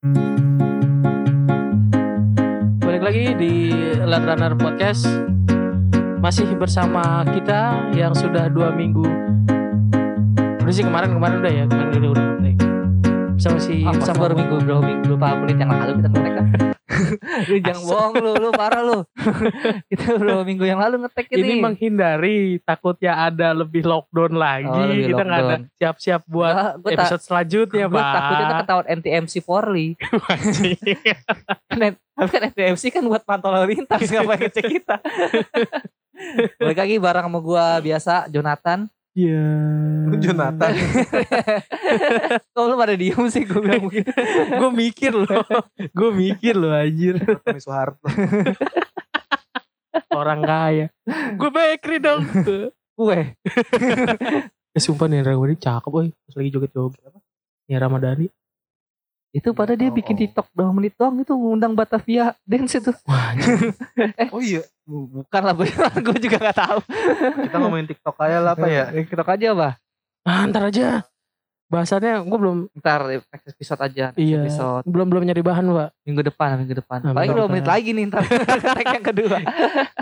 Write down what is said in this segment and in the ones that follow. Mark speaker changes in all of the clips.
Speaker 1: Balik lagi di Late Runner Podcast. Masih bersama kita yang sudah dua minggu. Udah sih kemarin-kemarin udah ya Kemarin udah udah Sama si
Speaker 2: masa
Speaker 1: sama
Speaker 2: minggu berapa minggu berapa menit yang lalu kita kan? lu jangan bohong lu, lu parah lu. kita berapa minggu yang lalu ngetek
Speaker 1: Ini
Speaker 2: ini.
Speaker 1: menghindari takutnya ada lebih lockdown lagi
Speaker 2: Oh, lebih
Speaker 1: Kita nggak ada siap-siap buat
Speaker 2: Gua- gua
Speaker 1: episode selanjutnya
Speaker 2: Gue
Speaker 1: Pak
Speaker 2: takutnya ketahuan NTMC Forli. Tapi kan NTMC kan buat pantau lalu lintas ngapain ngecek kita. Balik lagi bareng sama gua biasa Jonathan.
Speaker 1: Iya
Speaker 3: Jonathan.
Speaker 2: Kok lu pada diem sih gue bilang begitu.
Speaker 1: Gue mikir loh Gue mikir loh anjir
Speaker 3: Tommy Soeharto.
Speaker 1: Orang kaya Gue bakery dong
Speaker 2: Gue.
Speaker 1: Eh sumpah nih Ramadhani cakep woy Pas lagi joget-joget apa Nia Ramadhani
Speaker 2: Itu pada dia bikin
Speaker 3: Oh.
Speaker 2: TikTok 2 menit doang itu ngundang Batavia dance itu.
Speaker 1: Wah anjir.
Speaker 3: Oh iya,
Speaker 2: Bukan lah, gue juga gak tahu.
Speaker 3: kita ngomongin TikTok aja lah apa ya?
Speaker 2: TikTok aja bah.
Speaker 1: ah, Ntar aja Bahasannya gue belum
Speaker 2: Ntar next episode aja. Next
Speaker 1: Iya
Speaker 2: Episode
Speaker 1: Belum belum nyari bahan pak
Speaker 2: minggu depan, minggu depan.
Speaker 1: Ah,
Speaker 2: Paling dua menit lagi nih ntar. Yang kedua.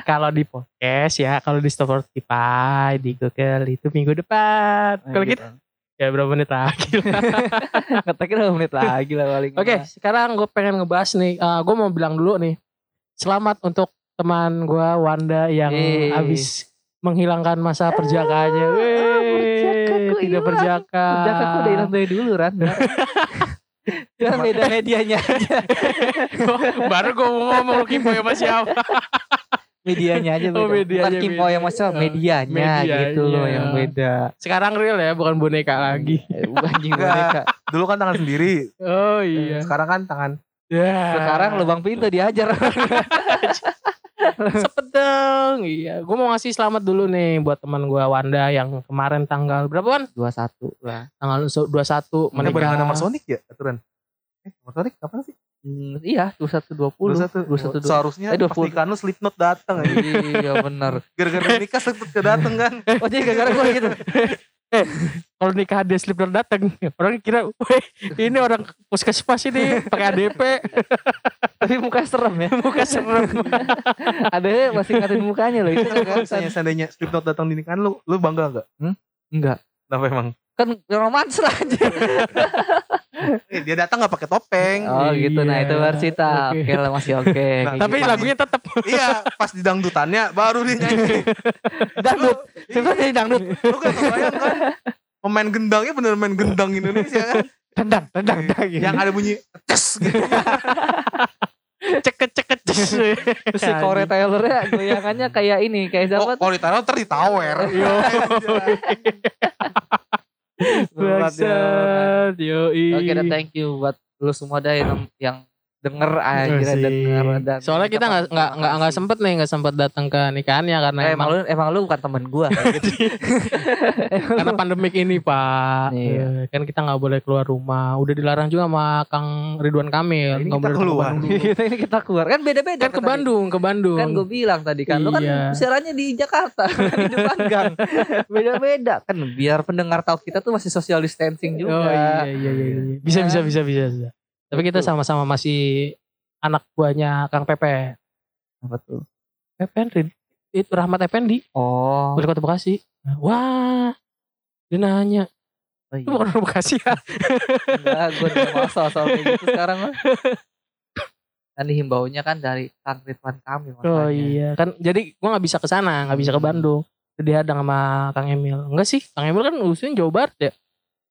Speaker 1: Kalau di podcast ya Kalau di Spotify Di Google Itu minggu depan Kalau
Speaker 2: Gitu.
Speaker 1: kita Ya berapa menit lagi lah.
Speaker 2: Ngeteknya dua menit lagi lah paling.
Speaker 1: Oke sekarang gue pengen ngebahas nih gue mau bilang dulu nih Selamat untuk teman gue Wanda Yang
Speaker 2: Yeay.
Speaker 1: habis menghilangkan masa perjakaannya Weh,
Speaker 2: perjakaku
Speaker 1: Tidak perjaka
Speaker 2: Jangan aku udah hilang dari dulu Ran. Jangan beda medianya aja.
Speaker 1: Baru gue mau ngomong Kipo sama siapa
Speaker 2: Medianya aja beda.
Speaker 1: Oh, medianya
Speaker 2: Bukan Kimpo yang
Speaker 1: Oh,
Speaker 2: medianya,
Speaker 1: medianya.
Speaker 2: gitu loh yang beda.
Speaker 1: Sekarang real ya bukan boneka lagi
Speaker 2: Eh, Anjing
Speaker 3: Enggak.
Speaker 2: boneka.
Speaker 3: Dulu kan tangan sendiri,
Speaker 1: Oh iya
Speaker 3: sekarang kan tangan.
Speaker 1: Ya.
Speaker 2: Sekarang lubang pintu diajar.
Speaker 1: sepedeng Iya Gue mau ngasih selamat dulu nih Buat teman gue Wanda Yang kemarin tanggal Berapa kan?
Speaker 2: 21 lah.
Speaker 1: Tanggal 21
Speaker 3: Mana barengan
Speaker 1: menikah
Speaker 3: sama Sonic ya aturan? Eh, sama Sonic kapan sih?
Speaker 2: Hmm, iya, 21 20.
Speaker 3: 21.
Speaker 2: 21
Speaker 3: Seharusnya
Speaker 2: Eh, 20.
Speaker 3: pas nikahan lu Slipknot datang.
Speaker 2: Iya benar.
Speaker 3: Gara-gara nikah Slipknot ke dateng kan.
Speaker 2: Oh jadi gara-gara gue gitu.
Speaker 1: Kalau nikah dia slipper datang Orang kira Weh ini orang puskesmas ini pakai ADP
Speaker 2: Tapi muka serem ya.
Speaker 1: Muka serem
Speaker 2: Ada masih ngatain mukanya loh itu kan.
Speaker 3: misalnya seandainya Slipknot datang di nikahan lu, lu bangga gak?
Speaker 2: Enggak.
Speaker 3: Kenapa emang?
Speaker 2: Kan romantis aja.
Speaker 3: Eh, dia datang gak pakai topeng.
Speaker 2: Oh gitu. Nah itu
Speaker 1: Iya.
Speaker 2: Bersita.
Speaker 1: Oke.
Speaker 2: Oke lah masih oke.
Speaker 3: Nah,
Speaker 2: Kayak
Speaker 1: Tapi
Speaker 2: gitu.
Speaker 1: lagunya tetap
Speaker 3: iya, pas di dangdutannya baru dia nyanyi.
Speaker 2: dangdut. Sebenarnya dangdut.
Speaker 3: Lu gak kebayang kan? Pemain gendangnya bener main gendang Indonesia kan?
Speaker 1: Tendang Tendang Tendang
Speaker 3: Yang ada bunyi tes gitu.
Speaker 1: Ceket ceket.
Speaker 2: Terus si Corey Taylor ya goyangannya kayak ini kayak
Speaker 3: Oh,
Speaker 2: siapa?
Speaker 3: kalau ditaruh ntar ditawer.
Speaker 1: Yo. Bangsat Yoi.
Speaker 2: Oke dan thank you buat lu semua dah yang, yang denger aja
Speaker 1: Asik.
Speaker 2: denger dan
Speaker 1: Soalnya kita nggak nggak nggak nggak sempet nih nggak sempet datang ke nikahannya karena
Speaker 2: Eh, emang
Speaker 1: emang
Speaker 2: lu emang lu bukan temen gua
Speaker 1: karena pandemik ini pak
Speaker 2: Iya.
Speaker 1: Eh, kan kita nggak boleh keluar rumah udah dilarang juga sama Kang Ridwan Kamil nggak boleh
Speaker 3: keluar.
Speaker 2: ini kita keluar kan beda-beda
Speaker 1: kan ke. Bandung ke Bandung
Speaker 2: kan gue bilang tadi kan lu kan
Speaker 1: Iya.
Speaker 2: siarannya di Jakarta di depan gang beda-beda kan biar pendengar tahu kita tuh masih social distancing juga
Speaker 1: oh iya iya iya, iya. bisa bisa bisa bisa bisa tapi kita sama-sama masih anak buahnya Kang Pepe.
Speaker 2: Apa tuh?
Speaker 1: Pepe itu Rahmat Effendi.
Speaker 2: Oh.
Speaker 1: Wali kota Bekasi. Wah. Dia nanya.
Speaker 2: Oh
Speaker 1: lu
Speaker 2: iya.
Speaker 1: bukan orang Bekasi ya?
Speaker 2: Enggak gue udah mau soal kayak gitu sekarang mah kan dihimbaunya kan dari Kang Ridwan Kamil
Speaker 1: Oh
Speaker 2: makanya.
Speaker 1: iya. Kan jadi gua nggak bisa ke sana nggak bisa ke Bandung. Jadi hadang sama Kang Emil. Enggak sih Kang Emil kan usulnya Jawa Barat ya?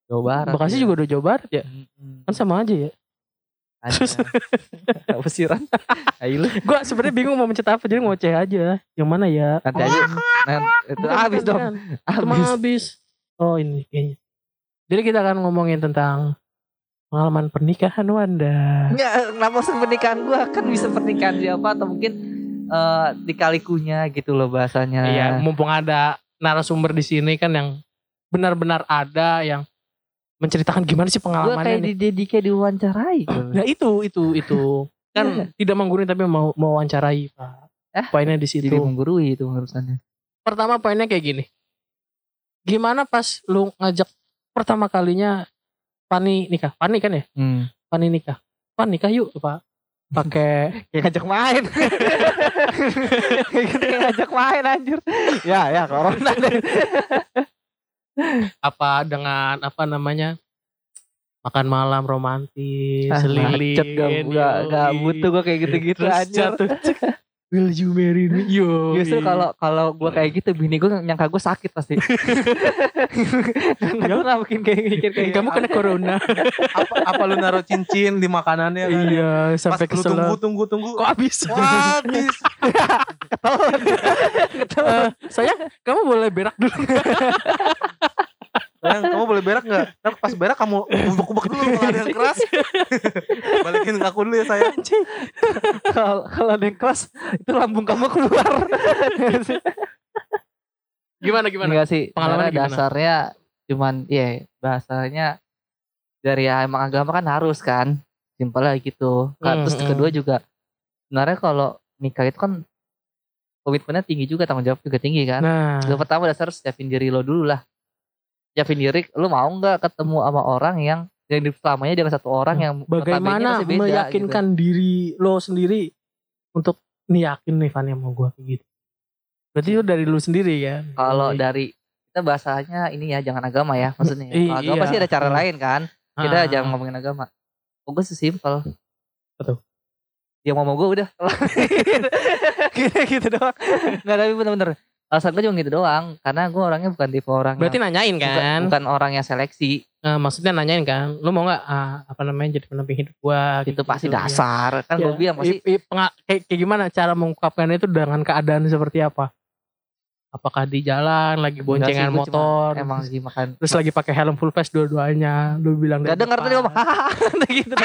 Speaker 2: Jawa Barat
Speaker 1: Bekasi
Speaker 2: iya.
Speaker 1: juga udah Jawa Barat ya?
Speaker 2: Mm-mm.
Speaker 1: kan sama aja ya
Speaker 2: Ada. apa sih Ran? Ayo
Speaker 1: gua sebenarnya bingung mau mencet apa jadi ngoceh aja. Yang mana ya?
Speaker 2: Nanti aja. Nah, itu habis dong. habis.
Speaker 1: Habis. Oh ini kayaknya. Jadi kita akan ngomongin tentang pengalaman pernikahan Wanda.
Speaker 2: Enggak, kenapa pernikahan gua. Kan bisa pernikahan siapa atau mungkin eh dikalikunya gitu loh bahasanya.
Speaker 1: iya mumpung ada narasumber di sini kan yang benar-benar ada yang menceritakan gimana sih pengalamannya
Speaker 2: kayak
Speaker 1: nih.
Speaker 2: di kayak diwawancarai.
Speaker 1: Nah itu itu itu kan
Speaker 2: Iya.
Speaker 1: tidak menggurui tapi mau mau wawancarai pak.
Speaker 2: Eh,
Speaker 1: Poinnya di situ.
Speaker 2: Jadi menggurui itu urusannya.
Speaker 1: Pertama poinnya kayak gini. Gimana pas lu ngajak pertama kalinya Pani nikah? Pani kan ya?
Speaker 2: Hmm.
Speaker 1: Pani nikah. Pan nikah yuk Pak. Pakai
Speaker 2: Kayak ngajak main. Kayak kayak ngajak main anjir. Ya ya corona deh.
Speaker 1: apa dengan apa namanya? Makan malam romantis,
Speaker 2: Ah,
Speaker 1: lilin.
Speaker 2: bacot gak, gak, gak
Speaker 1: yoi.
Speaker 2: butuh gue kayak gitu-gitu
Speaker 1: jatuh. Will you marry me? Yo.
Speaker 2: Justru kalau kalau gue kayak gitu bini gue nyangka gue sakit pasti. Karena gue gak mungkin kayak mikir kayak
Speaker 1: kamu kena corona.
Speaker 3: apa, apa lu naruh cincin di makanannya kan?
Speaker 1: iya,
Speaker 3: Pas
Speaker 1: sampai
Speaker 3: lu tunggu
Speaker 1: kesel.
Speaker 3: tunggu tunggu.
Speaker 1: Kok habis?
Speaker 3: Wah, habis.
Speaker 1: Eh, sayang, kamu boleh berak dulu.
Speaker 3: Sayang, kamu boleh berak nggak? Ntar pas berak kamu ubek-ubek dulu kalau ada yang keras. Balikin ke aku dulu ya sayang.
Speaker 1: Anjing.
Speaker 2: kalau ada yang keras itu lambung kamu keluar.
Speaker 1: Gimana gimana?
Speaker 2: Enggak sih.
Speaker 1: Pengalamannya
Speaker 2: Pengalaman
Speaker 1: gimana?
Speaker 2: dasarnya cuman ya bahasanya dari ya, emang agama kan harus kan. Simpel lah gitu. Kan,
Speaker 1: Hmm,
Speaker 2: Terus
Speaker 1: hmm.
Speaker 2: kedua juga sebenarnya kalau nikah itu kan komitmennya tinggi juga tanggung jawab juga tinggi kan.
Speaker 1: Nah,
Speaker 2: Yang pertama dasar harus siapin diri lo dulu lah. Siapin diri, lo mau nggak ketemu sama orang yang yang di selamanya dengan satu orang yang
Speaker 1: bagaimana
Speaker 2: beda, gitu.
Speaker 1: meyakinkan diri lo sendiri untuk nih yakin nih Fanny sama gue kayak gitu. Berarti itu dari lu sendiri
Speaker 2: gitu. Kalau
Speaker 1: Iya.
Speaker 2: dari kita bahasanya ini ya jangan agama ya maksudnya.
Speaker 1: I-
Speaker 2: Kalau agama
Speaker 1: iya.
Speaker 2: pasti ada cara lain kan. Kita
Speaker 1: Ah.
Speaker 2: jangan ngomongin agama. Oh, gue sesimpel.
Speaker 1: Betul.
Speaker 2: Dia mau mau gue udah. gitu, gitu doang. Enggak tapi bener-bener. Alasan gue cuma gitu doang. Karena gue orangnya bukan tipe orang
Speaker 1: Berarti
Speaker 2: yang,
Speaker 1: nanyain
Speaker 2: bukan,
Speaker 1: kan?
Speaker 2: bukan orang yang seleksi.
Speaker 1: Nah, maksudnya nanyain kan? Lu mau nggak ah, apa namanya jadi pendamping hidup gua?
Speaker 2: Itu
Speaker 1: kayak
Speaker 2: pasti
Speaker 1: gitu, ya.
Speaker 2: dasar. Kan
Speaker 1: Ya,
Speaker 2: gue bilang pasti
Speaker 1: i- i- penga- kayak, kayak gimana cara mengungkapkan itu dengan keadaan seperti apa? Apakah di jalan lagi
Speaker 2: sih,
Speaker 1: boncengan motor,
Speaker 2: emang lagi makan.
Speaker 1: terus lagi pakai helm full face dua-duanya, lu bilang
Speaker 2: Gak denger tadi ngomong gitu.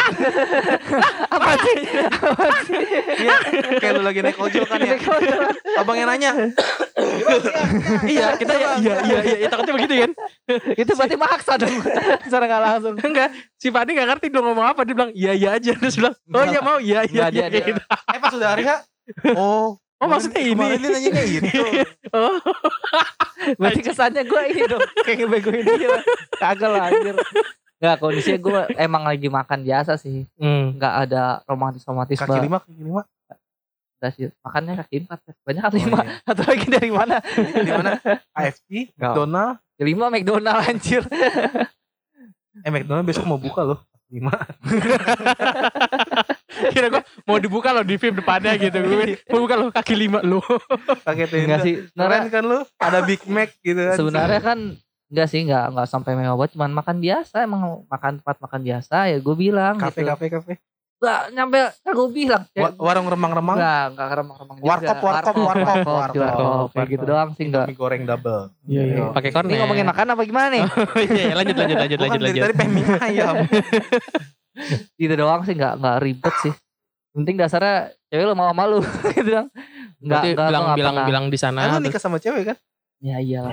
Speaker 2: Apa sih? Apa sih?
Speaker 3: Iya, kayak lu lagi naik ojol kan ya. Abang yang nanya.
Speaker 1: iya kita ya iya iya iya iya, takutnya begitu kan
Speaker 2: itu berarti maksa dong. Secara nggak langsung.
Speaker 1: enggak si Fadi nggak ngerti dong ngomong apa dia bilang iya iya aja terus bilang oh iya mau iya iya iya.
Speaker 3: Eh pas udah hari ha? Oh.
Speaker 1: Oh maksudnya ini
Speaker 3: Kemarin dia nanyanya gitu.
Speaker 1: oh
Speaker 2: Berarti kesannya gue ini dong kayak ngebegoin dia. Kagak lah anjir. Enggak kondisinya gue emang lagi makan biasa sih.
Speaker 1: hmm.
Speaker 2: Enggak ada romantis romantis
Speaker 3: Kaki lima, kaki lima.
Speaker 2: sih. Makannya kaki empat. Banyak
Speaker 3: Oh,
Speaker 2: lima.
Speaker 3: iya.
Speaker 2: Satu lagi dari mana?
Speaker 3: Di mana? AFC. McDonald.
Speaker 2: Lima McDonald anjir.
Speaker 3: Eh McDonald besok mau buka loh. Lima.
Speaker 1: kira gua mau dibuka loh di film depannya gitu gue mau buka loh kaki lima lo
Speaker 3: Pakai tenda.
Speaker 2: Enggak sih.
Speaker 3: Keren
Speaker 2: Sebenarnya,
Speaker 3: kan lu? Ada Big Mac gitu kan.
Speaker 2: sebenarnya kan enggak sih enggak enggak sampai mewah banget cuman makan biasa emang makan tempat makan biasa ya gue bilang
Speaker 3: kafe
Speaker 2: gitu.
Speaker 3: kafe kafe.
Speaker 2: Enggak nyampe kan gue bilang
Speaker 3: Wa- Warung remang-remang.
Speaker 2: Enggak, enggak remang-remang juga.
Speaker 3: Warkop, warkop, warkop, warkop.
Speaker 2: warkop, kayak gitu doang sih enggak.
Speaker 3: Goreng double.
Speaker 1: iya iya
Speaker 3: Iya.
Speaker 1: pakai kornet
Speaker 2: Ini ngomongin makan apa gimana nih?
Speaker 1: iya iya, lanjut lanjut lanjut
Speaker 3: Bukan
Speaker 1: lanjut
Speaker 3: dari
Speaker 1: lanjut
Speaker 3: tadi pengen ayam.
Speaker 2: gitu doang sih enggak enggak ribet sih. Penting dasarnya cewek lo mau sama lu gitu dong.
Speaker 1: Bilang
Speaker 2: gua nggak
Speaker 1: bilang
Speaker 2: pernah.
Speaker 1: bilang di
Speaker 3: Kan
Speaker 1: sana terus
Speaker 3: nikah sama cewek kan?
Speaker 2: Ya iyalah.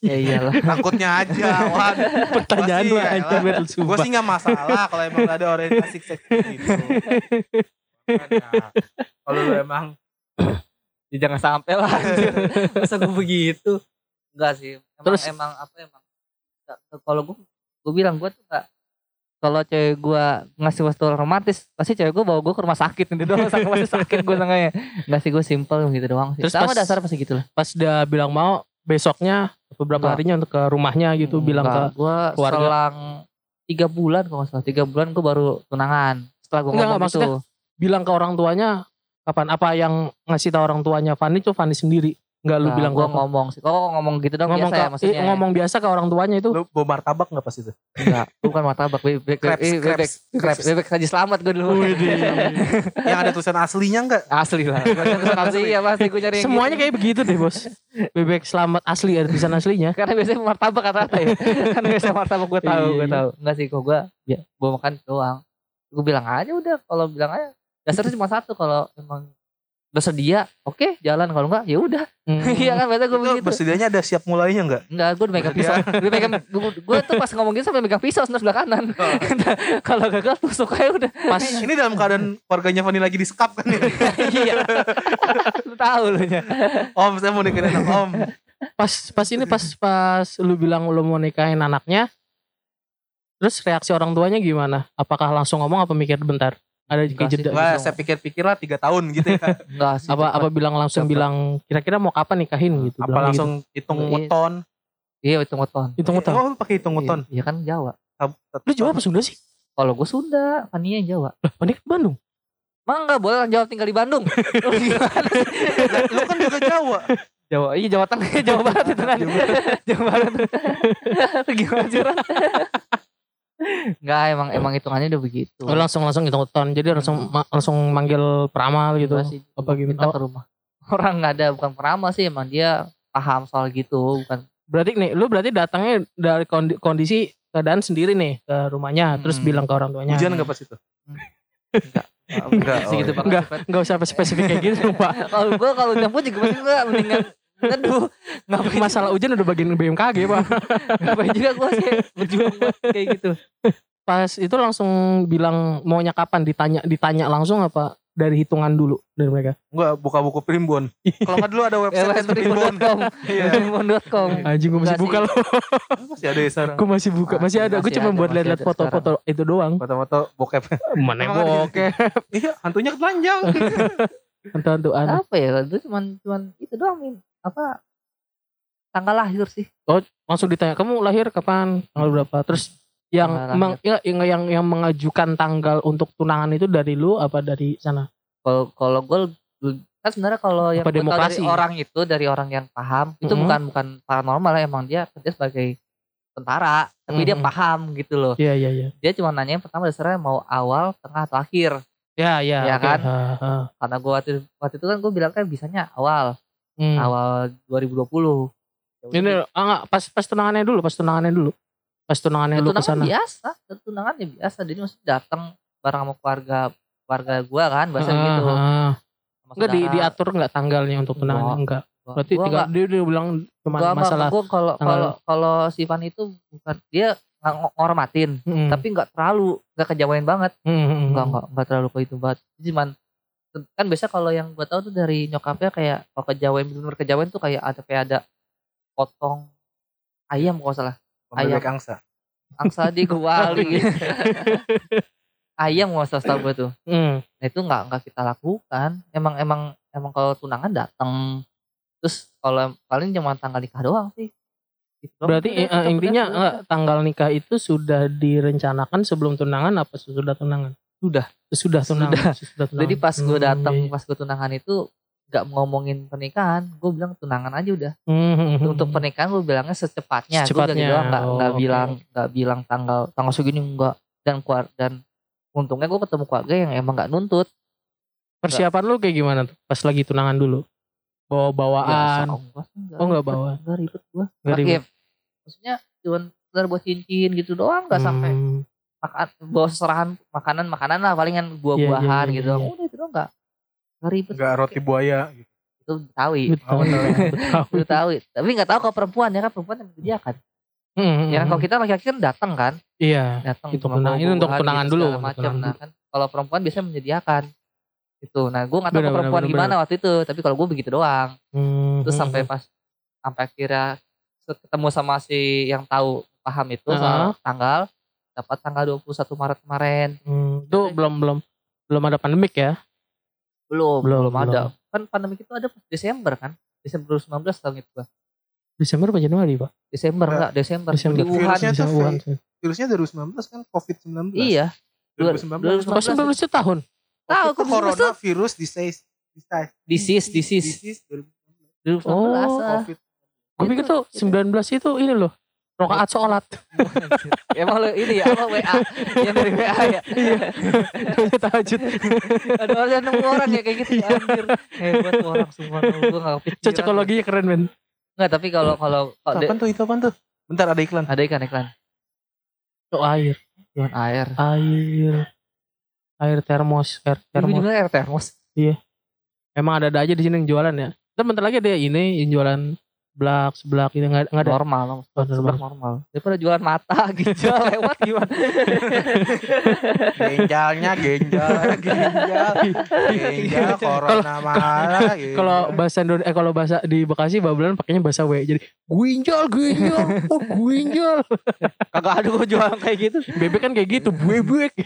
Speaker 2: ya iyalah.
Speaker 3: Takutnya aja. Wan.
Speaker 1: pertanyaan lu aja
Speaker 3: Gue
Speaker 1: sumpah.
Speaker 3: sih gak masalah kalau emang ada orientasi seks gitu. Kalau lu emang
Speaker 2: Ya, jangan sampai lah. Masa gue begitu? Enggak sih. Emang,
Speaker 1: Terus-
Speaker 2: emang apa emang nggak- kalau gue gue bilang gue tuh enggak kalau cewek gue ngasih wastafel romantis pasti cewek gue bawa gue ke rumah sakit. Nanti doang sakit pasti sakit gue sangkanya enggak sih gue simple gitu doang sih.
Speaker 1: Terus
Speaker 2: sama
Speaker 1: pas-
Speaker 2: dasar pasti gitu lah.
Speaker 1: pas dia bilang mau besoknya beberapa
Speaker 2: Enggak.
Speaker 1: harinya untuk ke rumahnya gitu bilang ke
Speaker 2: gue
Speaker 1: keluarga.
Speaker 2: selang tiga bulan kalau nggak salah. Tiga bulan gue baru tunangan. Setelah gue ngomong
Speaker 1: enggak,
Speaker 2: gitu
Speaker 1: bilang ke orang tuanya kapan apa yang ngasih tahu orang tuanya Fanny tuh Fanny sendiri nggak lu
Speaker 2: Nah,
Speaker 1: bilang
Speaker 2: gue
Speaker 1: ke
Speaker 2: ngomong sih. Kok ngomong gitu dong?
Speaker 1: Ngomong
Speaker 2: biasa
Speaker 1: ke,
Speaker 2: ya maksudnya
Speaker 1: eh, ngomong biasa ke orang tuanya itu.
Speaker 3: Lu bawa martabak gak pas itu?
Speaker 2: enggak bukan martabak. Bebek
Speaker 3: Crepes,
Speaker 2: bebek bebek
Speaker 3: crepes,
Speaker 2: bebek, saji selamat gue dulu.
Speaker 3: Yang ada tulisan aslinya enggak?
Speaker 2: asli lah. Gua tulisan asli ya pasti gue nyari yang
Speaker 1: semuanya
Speaker 2: gitu.
Speaker 1: kayak begitu deh bos. Bebek selamat asli ada tulisan aslinya.
Speaker 2: Karena biasanya martabak kata-kata ya. Kan biasanya martabak gue tahu gue
Speaker 1: iya.
Speaker 2: tahu. Enggak sih kok gue ya gue makan doang. Gue bilang aja udah kalau bilang aja. Dasarnya cuma satu kalau emang udah sedia oke jalan kalau enggak ya udah
Speaker 1: Hmm.
Speaker 2: iya kan biasa gue
Speaker 3: Itu
Speaker 2: begitu
Speaker 3: bersedianya ada siap mulainya enggak?
Speaker 2: Enggak, gue udah megang pisau. Gue megang gue tuh pas ngomong gitu sampai megang pisau sebelah kanan. Kalau gagal tusuk aja udah.
Speaker 1: pas
Speaker 3: Ini dalam keadaan keluarganya Fanny lagi di sekap kan ya?
Speaker 2: iya. lu tahu lu nya.
Speaker 3: Om saya mau nikahin anak om.
Speaker 1: pas pas ini pas pas lu bilang lu mau nikahin anaknya terus reaksi orang tuanya gimana apakah langsung ngomong apa mikir bentar Ada kayak jeda.
Speaker 2: Gitu.
Speaker 3: saya pikir-pikir lah tiga tahun gitu ya.
Speaker 2: Enggak sih.
Speaker 1: Apa apa bilang langsung
Speaker 3: Cepet.
Speaker 1: bilang kira-kira mau kapan nikahin gitu.
Speaker 3: Apa langsung hitung
Speaker 2: Iya.
Speaker 3: weton?
Speaker 2: Iya itu ngoton.
Speaker 1: gitu. Hitung utang.
Speaker 3: Oh, lu pakai hitung weton.
Speaker 2: Iya kan Jawa.
Speaker 1: Lu Jawa apa Sunda sih?
Speaker 2: Kalau gue Sunda, Fania yang Jawa.
Speaker 1: Lah, panik Bandung.
Speaker 2: Emang enggak boleh orang Jawa tinggal di Bandung. Lu gimana sih?
Speaker 3: Lu kan juga Jawa.
Speaker 2: Jawa, iya Jawa Tengah, Jawa Barat itu kan. Jawa Barat. Lu gimana sih? Enggak, emang emang hitungannya udah begitu.
Speaker 1: Oh, langsung langsung hitung utang. Jadi langsung ma- langsung manggil peramal gitu.
Speaker 2: Enggak sih.
Speaker 1: Apa gitu.
Speaker 2: Minta
Speaker 1: Oh,
Speaker 2: ke rumah. Orang nggak ada, bukan peramal sih, emang dia paham soal gitu, bukan
Speaker 1: berarti nih lu berarti datangnya dari kondi- kondisi keadaan sendiri nih ke rumahnya terus
Speaker 2: Hmm.
Speaker 1: bilang ke orang tuanya.
Speaker 3: Hujan enggak pas itu?
Speaker 2: enggak.
Speaker 3: Enggak, oh,
Speaker 2: segitu
Speaker 3: iya.
Speaker 1: Enggak, enggak usah spesifik kayak gitu, Pak.
Speaker 2: Kalau gue kalau jemput juga pasti gue mendingan Aduh, ngapain
Speaker 1: Masalah hujan udah bagian BMKG, Pak.
Speaker 2: ngapain juga gue sih berjuang kayak gitu.
Speaker 1: Pas itu langsung bilang maunya kapan ditanya ditanya langsung apa dari hitungan dulu dari mereka.
Speaker 3: Enggak, buka buku primbon. Kalau enggak dulu ada website primbon.
Speaker 2: Primbon.com
Speaker 3: Iya.
Speaker 2: Primbon.com
Speaker 1: Anjing gue masih buka loh.
Speaker 3: Masih ada ya sekarang.
Speaker 1: Gue masih buka, masih ada. Gue cuma buat lihat-lihat foto-foto itu doang.
Speaker 3: Foto-foto bokep.
Speaker 1: Mana bokeh.
Speaker 3: Iya, hantunya telanjang.
Speaker 1: Hantu-hantuan.
Speaker 2: Apa ya itu cuman cuman itu doang Min. Apa tanggal lahir sih
Speaker 1: Langsung ditanya, "Kamu lahir kapan? Tanggal berapa?" Terus yang
Speaker 2: Tanggal
Speaker 1: meng, ya, yang, yang yang mengajukan tanggal untuk tunangan itu dari lu apa dari sana?
Speaker 2: kalau kalau gue kan sebenarnya kalau yang dari orang itu dari orang yang paham itu
Speaker 1: Mhm.
Speaker 2: bukan bukan paranormal ya emang dia kerja sebagai tentara tapi dia
Speaker 1: Mhm.
Speaker 2: paham gitu loh
Speaker 1: Iya, iya, iya.
Speaker 2: dia cuma nanya yang pertama dasarnya mau awal tengah atau akhir
Speaker 1: Ya, ya,
Speaker 2: Ya
Speaker 1: oke.
Speaker 2: kan?
Speaker 1: Ha, ha.
Speaker 2: karena gue waktu, waktu itu kan gue bilang kan bisanya awal
Speaker 1: Hmm.
Speaker 2: awal 2020 Ya
Speaker 1: Ini ah, enggak, pas pas tunangannya dulu, pas tunangannya dulu. Pas tunangannya lu ke
Speaker 2: tunangan biasa tunangannya biasa. Dia mesti datang bareng sama keluarga keluarga gua kan bahasa
Speaker 1: Ah,
Speaker 2: gitu.
Speaker 1: ah.
Speaker 2: Sama
Speaker 1: Enggak di, diatur enggak tanggalnya untuk tunangan
Speaker 2: Enggak.
Speaker 1: Berarti
Speaker 2: gua nggak-
Speaker 1: dia, dia bilang cuma
Speaker 2: gua
Speaker 1: masalah
Speaker 2: gua kalau kalau kalau si Van itu bukan dia nggak ng- ngormatin
Speaker 1: Hmm,
Speaker 2: tapi nggak terlalu nggak kejawain banget.
Speaker 1: Hmm, hmm, hmm.
Speaker 2: nggak nggak nggak terlalu ke itu banget. Jadi cuman kan biasa kalau yang gua tahu tuh dari nyokapnya kayak kalau kejawain bener kejawain tuh kayak ada kayak ada potong ayam kalau nggak salah Ayam.
Speaker 3: Angsa.
Speaker 2: angsa di kuali ayam nggak salah setahu gua tuh
Speaker 1: Hmm.
Speaker 2: Nah itu nggak nggak kita lakukan. Emang emang emang kalau tunangan datang. Terus kalau paling cuma tanggal nikah doang sih. Gitu.
Speaker 1: Berarti eh,
Speaker 2: udah,
Speaker 1: intinya enggak, tanggal nikah itu sudah direncanakan sebelum tunangan apa sesudah tunangan?
Speaker 2: Sudah.
Speaker 1: Sudah tunangan. Sudah tunangan.
Speaker 2: Jadi pas gue
Speaker 1: Hmm,
Speaker 2: datang
Speaker 1: iya.
Speaker 2: pas gue tunangan itu nggak ngomongin pernikahan. Gue bilang tunangan aja udah.
Speaker 1: Hmm, hmm, hmm.
Speaker 2: Untuk pernikahan gue bilangnya secepatnya. Gue bilang
Speaker 1: Secepatnya.
Speaker 2: gitu doang nggak
Speaker 1: Oh,
Speaker 2: nggak
Speaker 1: oke.
Speaker 2: bilang nggak bilang tanggal tanggal segini enggak dan keluar dan untungnya gue ketemu keluarga yang emang nggak nuntut.
Speaker 1: persiapan lu kayak gimana tuh pas lagi tunangan dulu? Bawa bawaan.
Speaker 2: Biasa, oh,
Speaker 1: Oh,
Speaker 2: ribet,
Speaker 1: bawa.
Speaker 2: Enggak ribet gue.
Speaker 1: Nggak
Speaker 2: maksudnya cuma sekedar buat cincin gitu doang nggak sampai
Speaker 1: Hmm.
Speaker 2: Makan bawa serahan makanan makanan lah palingan buah-buahan
Speaker 1: Iya, iya, iya,
Speaker 2: gitu.
Speaker 1: iya.
Speaker 2: udah itu doang nggak nggak ribet
Speaker 3: Enggak roti buaya. Gitu.
Speaker 2: itu tawi
Speaker 1: Betawi. Betawi.
Speaker 2: itu tawi tapi nggak tahu kalau perempuan ya kan? Perempuan yang menyediakan
Speaker 1: Hmm,
Speaker 2: ya kan?
Speaker 1: Hmm.
Speaker 2: kalau kita laki-laki kan datang kan?
Speaker 1: Iya.
Speaker 2: datang
Speaker 1: Itu
Speaker 2: bawa
Speaker 1: ini untuk tunangan
Speaker 2: gitu,
Speaker 1: dulu,
Speaker 2: macam nah kan? Kalau perempuan biasanya menyediakan itu nah gue nggak tahu
Speaker 1: Benar,
Speaker 2: kalau perempuan
Speaker 1: benar,
Speaker 2: gimana waktu itu tapi kalau gue begitu doang.
Speaker 1: Hmm,
Speaker 2: terus
Speaker 1: hmm,
Speaker 2: sampai pas sampai akhirnya ketemu sama si yang tahu paham itu soal tanggal dapat tanggal 21 Maret kemarin
Speaker 1: hmm. Itu belum belum belum ada pandemik ya?
Speaker 2: belum
Speaker 1: Belum,
Speaker 2: belum, ada kan pandemi itu ada pas Desember kan Desember 2019 tahun itu.
Speaker 1: Desember apa Januari, Pak?
Speaker 2: Desember
Speaker 3: Enggak.
Speaker 2: enggak Desember,
Speaker 1: Desember.
Speaker 2: di Wuhan
Speaker 3: Virusnya
Speaker 1: Desember,
Speaker 3: tuh
Speaker 1: Wuhan.
Speaker 3: Virusnya 2019 kan COVID-19.
Speaker 2: iya
Speaker 3: 2019.
Speaker 2: 2019.
Speaker 1: Oh, 19 itu tahun.
Speaker 2: tahu
Speaker 3: Itu corona virus disease. Disease.
Speaker 2: disease disease
Speaker 3: Disease
Speaker 2: 2019
Speaker 3: 2019.
Speaker 1: Oh.
Speaker 3: COVID.
Speaker 1: Gue pikir tuh 19 itu ini loh. Rokaat sholat.
Speaker 2: emang lo ini ya apa WA yang dari WA ya
Speaker 1: Tahajud.
Speaker 2: ada orang nemu orang ya kayak gitu anjir hebat tuh orang semua tuh gue gak kepikiran
Speaker 1: Cocokologinya keren, men.
Speaker 2: enggak tapi kalau kalau
Speaker 3: Apaan tuh itu apaan tuh? Bentar ada iklan.
Speaker 2: ada ikan iklan
Speaker 1: Tuh air.
Speaker 2: Jualan air
Speaker 1: Air. Air termos. Air termos.
Speaker 2: juga air termos
Speaker 1: Emang ada-ada aja di sini yang jualan ya. Dan bentar lagi ada ini yang jualan seblak seblak itu nggak nggak ada.
Speaker 2: Normal
Speaker 1: Oh,
Speaker 2: normal.
Speaker 1: normal.
Speaker 2: normal daripada jualan mata gitu lewat gimana?
Speaker 3: Genjalnya genjal, genjal, genjal, corona malah. gitu.
Speaker 1: kalau bahasa eh kalau bahasa di Bekasi babelan pakainya bahasa W. Jadi guinjal guinjal oh guinjal
Speaker 2: kagak ada gue jualan kayak gitu.
Speaker 1: Bebek kan kayak gitu bebek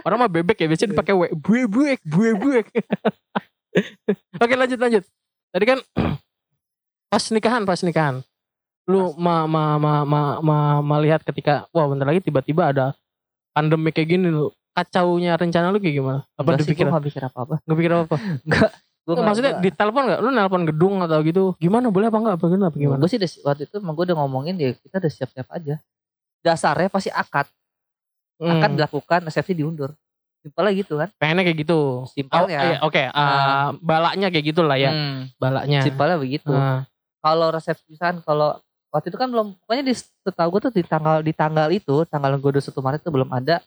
Speaker 1: orang mah bebek ya biasanya dipakai W. Bebek bebek oke lanjut lanjut. Tadi kan pas nikahan pas nikahan. Lu ma, ma, ma, ma, ma- melihat ketika wah bentar lagi tiba-tiba ada pandemi kayak gini lu kacaunya rencana lu kayak gimana? Apa
Speaker 2: Enggak
Speaker 1: dipikir
Speaker 2: gak pikir apa-apa.
Speaker 1: Nggak pikir apa apa
Speaker 2: Gua nggak-
Speaker 1: maksudnya di telepon nggak? Lu nelpon gedung atau gitu? Gimana boleh apa enggak apa gimana apa gimana?
Speaker 2: Gue sih udah, waktu itu emang gue udah ngomongin ya kita udah siap-siap aja. Dasarnya pasti akad. Akad
Speaker 1: Hmm,
Speaker 2: dilakukan, resepsi diundur. Simpelnya gitu kan.
Speaker 1: pengennya kayak gitu. Oh,
Speaker 2: Simpelnya.
Speaker 1: iya, oke ah, balaknya kayak gitu lah ya.
Speaker 2: Hmm,
Speaker 1: balaknya.
Speaker 2: Simpelnya begitu.
Speaker 1: Ah.
Speaker 2: Kalau resepsi kan kalau waktu itu kan belum pokoknya di setahu gue tuh di tanggal di tanggal itu, tanggal gue 21 Maret itu belum ada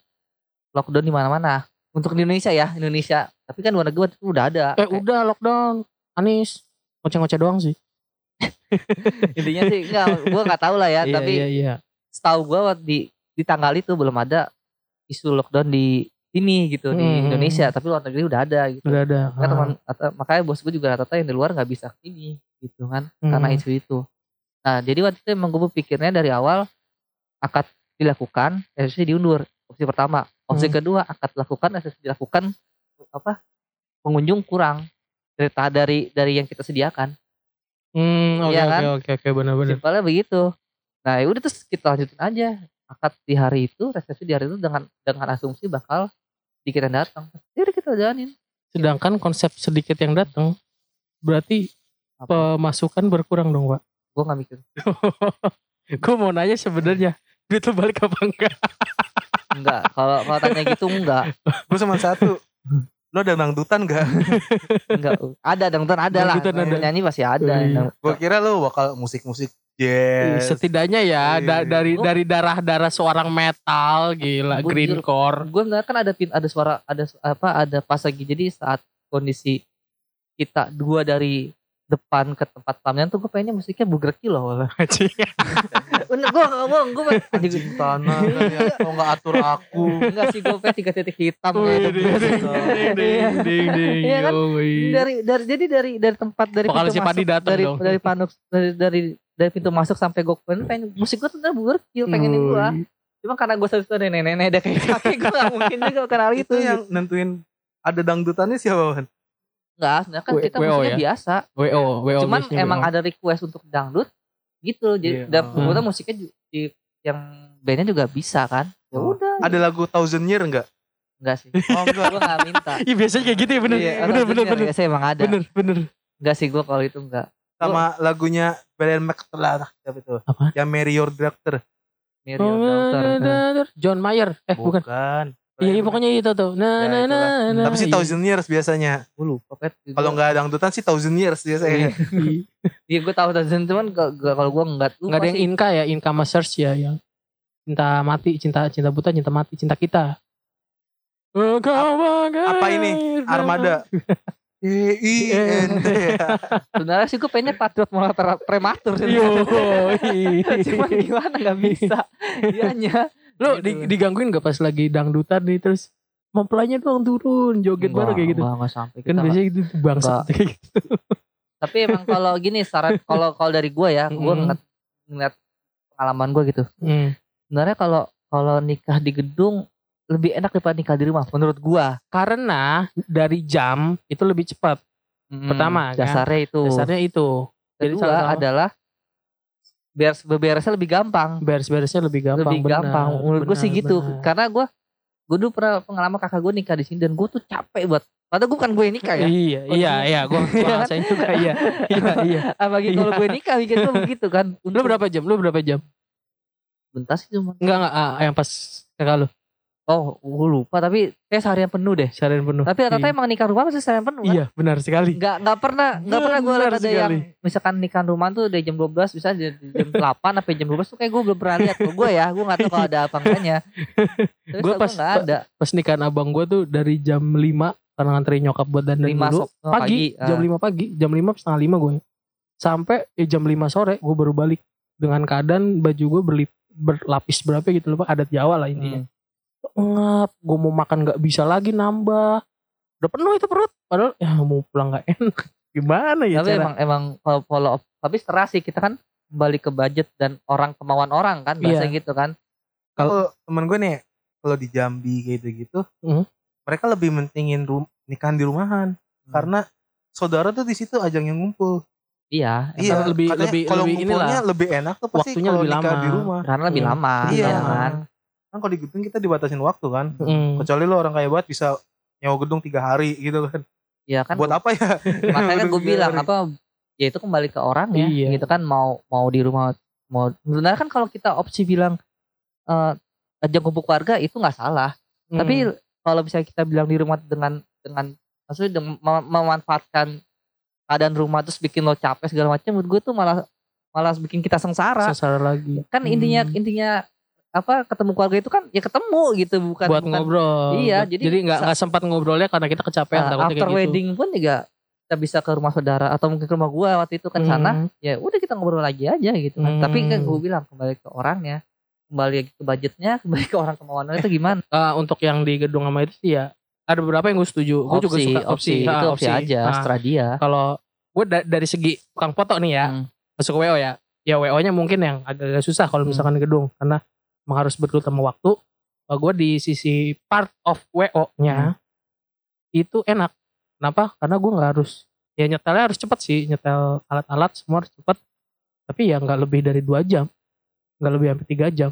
Speaker 2: lockdown di mana-mana. Untuk di Indonesia ya, Indonesia. Tapi kan luar negeri waktu itu udah ada.
Speaker 1: eh
Speaker 2: Kayak-
Speaker 1: udah lockdown Anis ngoceh-ngoceh doang sih
Speaker 2: intinya sih enggak, gue nggak tahu lah ya,
Speaker 1: iya,
Speaker 2: tapi
Speaker 1: iya iya
Speaker 2: setahu gue di di tanggal itu belum ada isu lockdown di sini gitu di
Speaker 1: Hmm.
Speaker 2: Indonesia tapi luar negeri udah ada gitu
Speaker 1: udah ada
Speaker 2: makanya
Speaker 1: Ah.
Speaker 2: teman makanya bos gue juga rata-rata yang di luar nggak bisa ini gitu kan
Speaker 1: Hmm.
Speaker 2: karena isu itu nah jadi waktu itu emang gue pikirnya dari awal akad dilakukan resepsi diundur opsi pertama opsi
Speaker 1: Hmm.
Speaker 2: kedua akad dilakukan resepsi dilakukan apa pengunjung kurang dari dari dari yang kita sediakan
Speaker 1: Hmm, oke
Speaker 2: Iya
Speaker 1: oke
Speaker 2: kan?
Speaker 1: oke oke benar-benar.
Speaker 2: simpelnya begitu nah ya udah terus kita lanjutin aja akad di hari itu resepsi di hari itu dengan dengan asumsi bakal sedikit yang datang jadi kita jalanin
Speaker 1: Sedangkan konsep sedikit yang datang berarti
Speaker 2: apa
Speaker 1: pemasukan berkurang dong, Pak.
Speaker 2: gue nggak mikir
Speaker 1: Gue mau nanya sebenarnya duit lu balik apa enggak?
Speaker 2: enggak kalau kalau tanya gitu enggak
Speaker 3: Gue cuma satu. Lo ada dangdutan gak?
Speaker 2: enggak ada dangdutan ada lah
Speaker 1: Dangdutan ada.
Speaker 2: nyanyi pasti ada
Speaker 1: Iya.
Speaker 2: Dang-
Speaker 3: Gue kira lo bakal musik-musik jazz.
Speaker 1: Setidaknya ya da-
Speaker 3: Iya.
Speaker 1: dari
Speaker 2: Oh.
Speaker 1: dari darah-darah seorang metal gila
Speaker 2: Gua
Speaker 1: green core.
Speaker 2: gue enggak kan ada pin ada suara ada su- apa ada pas lagi jadi saat kondisi kita dua dari depan ke tempat pelaminan tuh gue pengennya musiknya buger loh. Bener gue gak bohong gue anjing
Speaker 3: Tanah kalian kalau nggak atur aku.
Speaker 2: enggak sih gue pengen tiga titik hitam
Speaker 1: ding, ding, ding, ding,
Speaker 2: Iya kan? dari dari jadi dari dari tempat dari
Speaker 1: Vokalis
Speaker 2: pintu
Speaker 1: si Padi
Speaker 2: masuk
Speaker 1: datang
Speaker 2: dari
Speaker 1: dong.
Speaker 2: dari panuk dari dari dari pintu masuk sampai gue pengen, pengen musik gue tuh buger kill pengen gue
Speaker 1: Woi.
Speaker 2: cuma karena gue satu ada nenek-nenek ada kayak kakek gue gak mungkin juga kenal itu
Speaker 3: Itu yang nentuin ada dangdutannya siapa Wan?
Speaker 2: enggak sebenarnya kan
Speaker 1: W-
Speaker 2: kita musiknya
Speaker 1: ya?
Speaker 2: biasa
Speaker 1: WO, WO
Speaker 2: cuman
Speaker 1: biasanya
Speaker 2: emang
Speaker 1: WO.
Speaker 2: ada request untuk dangdut gitu jadi
Speaker 3: Iya.
Speaker 2: dan
Speaker 3: Hmm.
Speaker 2: musiknya di, yang bandnya juga bisa kan ya
Speaker 3: Oh.
Speaker 2: udah
Speaker 3: Ada lagu Thousand Year enggak?
Speaker 2: enggak sih
Speaker 3: Oh enggak.
Speaker 2: gue gak minta
Speaker 1: Iya biasanya kayak gitu ya bener
Speaker 2: Iya,
Speaker 1: bener bener bener
Speaker 2: biasa emang ada
Speaker 1: bener bener.
Speaker 2: enggak sih gue kalau itu enggak
Speaker 3: Sama lagunya Brian McTellah siapa itu?
Speaker 1: Apa?
Speaker 3: Yang Marry Your Director.
Speaker 2: Mirip Daughter
Speaker 1: John Mayer. Eh bukan. Iya, iya pokoknya itu tuh. Nah,
Speaker 3: Ya,
Speaker 1: nah, nah, nah.
Speaker 3: Tapi sih
Speaker 1: Iya.
Speaker 3: Thousand Years biasanya.
Speaker 2: gue lupa pet
Speaker 3: Kalau nggak dangdutan sih Thousand Years biasanya.
Speaker 1: Iya.
Speaker 2: Iya gue tahu Thousand cuman kalau gue enggak lupa
Speaker 1: Nggak ada yang. Inka ya, Inka Masters ya yang cinta mati, cinta cinta buta, cinta mati, cinta kita.
Speaker 3: Apa ini? Armada. E I N T.
Speaker 2: Sebenarnya sih gue pengennya patriot malah pre- prematur.
Speaker 1: Yo,
Speaker 2: cuman gimana nggak bisa. Dianya.
Speaker 1: Lo di- digangguin gak pas lagi dangdutan nih terus mempelainya doang turun joget bareng kayak gitu.
Speaker 2: Enggak, enggak sampai
Speaker 1: Kan biasanya gitu bangsa kayak gitu.
Speaker 2: Tapi emang kalau gini saran kalau kalau dari gue ya, gue
Speaker 1: Mm.
Speaker 2: ngeliat, ngeliat pengalaman gue gitu.
Speaker 1: Hmm.
Speaker 2: Sebenarnya kalau kalau nikah di gedung lebih enak daripada nikah di rumah menurut gua.
Speaker 1: Karena dari jam itu lebih cepat. Pertama, kan?
Speaker 2: dasarnya itu.
Speaker 1: Dasarnya itu. Jadi
Speaker 2: Kedua
Speaker 1: sama-sama
Speaker 2: adalah beres beberesnya lebih gampang.
Speaker 1: beres-beresnya lebih gampang.
Speaker 2: lebih
Speaker 1: benar,
Speaker 2: gampang. Menurut gue sih gitu.
Speaker 1: benar.
Speaker 2: Karena gue gue dulu pernah pengalaman kakak gue nikah di sini dan gue tuh capek buat. Padahal gue kan gue yang nikah ya.
Speaker 1: Iya,
Speaker 2: Oh,
Speaker 1: iya,
Speaker 2: dulu.
Speaker 1: iya, gua
Speaker 2: Iya
Speaker 1: gua
Speaker 2: kan?
Speaker 1: ngerasain juga iya. Iya, iya.
Speaker 2: Apalagi kalau
Speaker 1: Iya.
Speaker 2: gue nikah mikir gue begitu kan.
Speaker 1: Lu berapa jam? Lu berapa jam?
Speaker 2: Bentar sih cuma.
Speaker 1: Enggak enggak ah, yang pas kakak lu
Speaker 2: Oh, gue lupa tapi kayak seharian penuh deh.
Speaker 1: seharian penuh.
Speaker 2: Tapi rata-rata emang nikah rumah pasti seharian penuh kan?
Speaker 1: Iya, benar sekali.
Speaker 2: Nggak nggak pernah nggak pernah gue lihat ada yang misalkan nikah rumah tuh dari jam 12 bisa dari jam 8 sampai jam 12 tuh kayak gue belum pernah lihat. Kalau gue ya, gue nggak tahu kalau ada apa enggaknya. Setahu
Speaker 1: pas-
Speaker 2: nggak ada.
Speaker 1: Pas nikahan abang gua tuh dari jam 5 karena nganterin nyokap buat dandan dulu.
Speaker 2: sok- oh,
Speaker 1: pagi,
Speaker 2: pagi,
Speaker 1: jam
Speaker 2: ah.
Speaker 1: 5 pagi, jam 5 setengah 5 gue. sampai eh, jam 5 sore gue baru balik dengan keadaan baju gue berlip, berlapis berapa gitu loh Pak. adat Jawa lah intinya
Speaker 2: Hmm.
Speaker 1: Ngap gue mau makan nggak bisa lagi nambah udah penuh itu perut padahal ya mau pulang nggak enak gimana ya
Speaker 2: tapi
Speaker 1: cara
Speaker 2: emang emang kalau follow up tapi setelah sih kita kan kembali ke budget dan orang kemauan orang kan bahasa
Speaker 1: Iya.
Speaker 2: gitu kan
Speaker 3: Kalau temen gue nih, kalau di Jambi kayak gitu-gitu,
Speaker 1: Mhm.
Speaker 3: mereka lebih mentingin rum nikahan di rumahan
Speaker 1: Hmm.
Speaker 3: karena saudara tuh di situ ajang yang ngumpul.
Speaker 2: iya
Speaker 1: Iya, lebih- lebih-
Speaker 3: kalau
Speaker 1: lebih inilah.
Speaker 3: lebih enak tuh pasti
Speaker 1: Waktunya
Speaker 3: kalau
Speaker 1: lebih
Speaker 3: nikah
Speaker 1: lama.
Speaker 3: di rumah.
Speaker 2: karena lebih
Speaker 1: Hmm.
Speaker 2: lama
Speaker 3: Iya.
Speaker 2: ya kan
Speaker 3: Kan kalau di gedung kita dibatasin waktu kan.
Speaker 1: Mm.
Speaker 3: Kecuali lo orang kaya banget bisa nyewa gedung tiga hari gitu kan.
Speaker 2: Iya kan
Speaker 3: Buat apa ya?
Speaker 2: makanya kan gue bilang
Speaker 3: hari.
Speaker 2: apa ya itu kembali ke orang ya
Speaker 1: Iya.
Speaker 2: gitu kan mau mau di rumah mau sebenarnya kan kalau kita opsi bilang eh ajang kumpul keluarga itu nggak salah
Speaker 1: Mm.
Speaker 2: tapi kalau bisa kita bilang di rumah dengan dengan maksudnya dengan mem- memanfaatkan keadaan rumah terus bikin lo capek segala macam menurut gue tuh malah malah bikin kita sengsara
Speaker 1: sesara lagi
Speaker 2: kan intinya
Speaker 1: Hmm.
Speaker 2: intinya apa ketemu keluarga itu kan ya ketemu gitu bukan
Speaker 1: buat
Speaker 2: bukan
Speaker 1: ngobrol
Speaker 2: Iya, jadi
Speaker 1: jadi nggak nggak sempat ngobrolnya karena kita kecapean
Speaker 2: Nah, after
Speaker 1: kayak gitu.
Speaker 2: wedding pun juga kita bisa ke rumah saudara atau mungkin ke rumah gua waktu itu kan sana
Speaker 1: Hmm.
Speaker 2: ya udah kita ngobrol lagi aja gitu kan tapi kan
Speaker 1: Hmm.
Speaker 2: gue bilang kembali ke orangnya kembali lagi ke budgetnya kembali ke orang kemauannya itu gimana
Speaker 1: Ah, untuk yang di gedung sama itu sih ya ada beberapa yang gue setuju gue juga suka opsi,
Speaker 2: itu
Speaker 1: Ah,
Speaker 2: opsi, aja
Speaker 1: Ah,
Speaker 2: setelah dia
Speaker 1: kalau gue dari segi tukang foto nih ya
Speaker 2: Hmm.
Speaker 1: masuk ke WO ya ya WO nya mungkin yang agak-agak susah kalau
Speaker 2: Hmm.
Speaker 1: misalkan di gedung karena emang harus betul sama waktu gue di sisi part of WO nya itu enak. Kenapa? Karena gue nggak harus ya nyetelnya harus cepet sih nyetel alat-alat semua harus cepet. Tapi ya nggak lebih dari dua jam nggak lebih sampai tiga jam.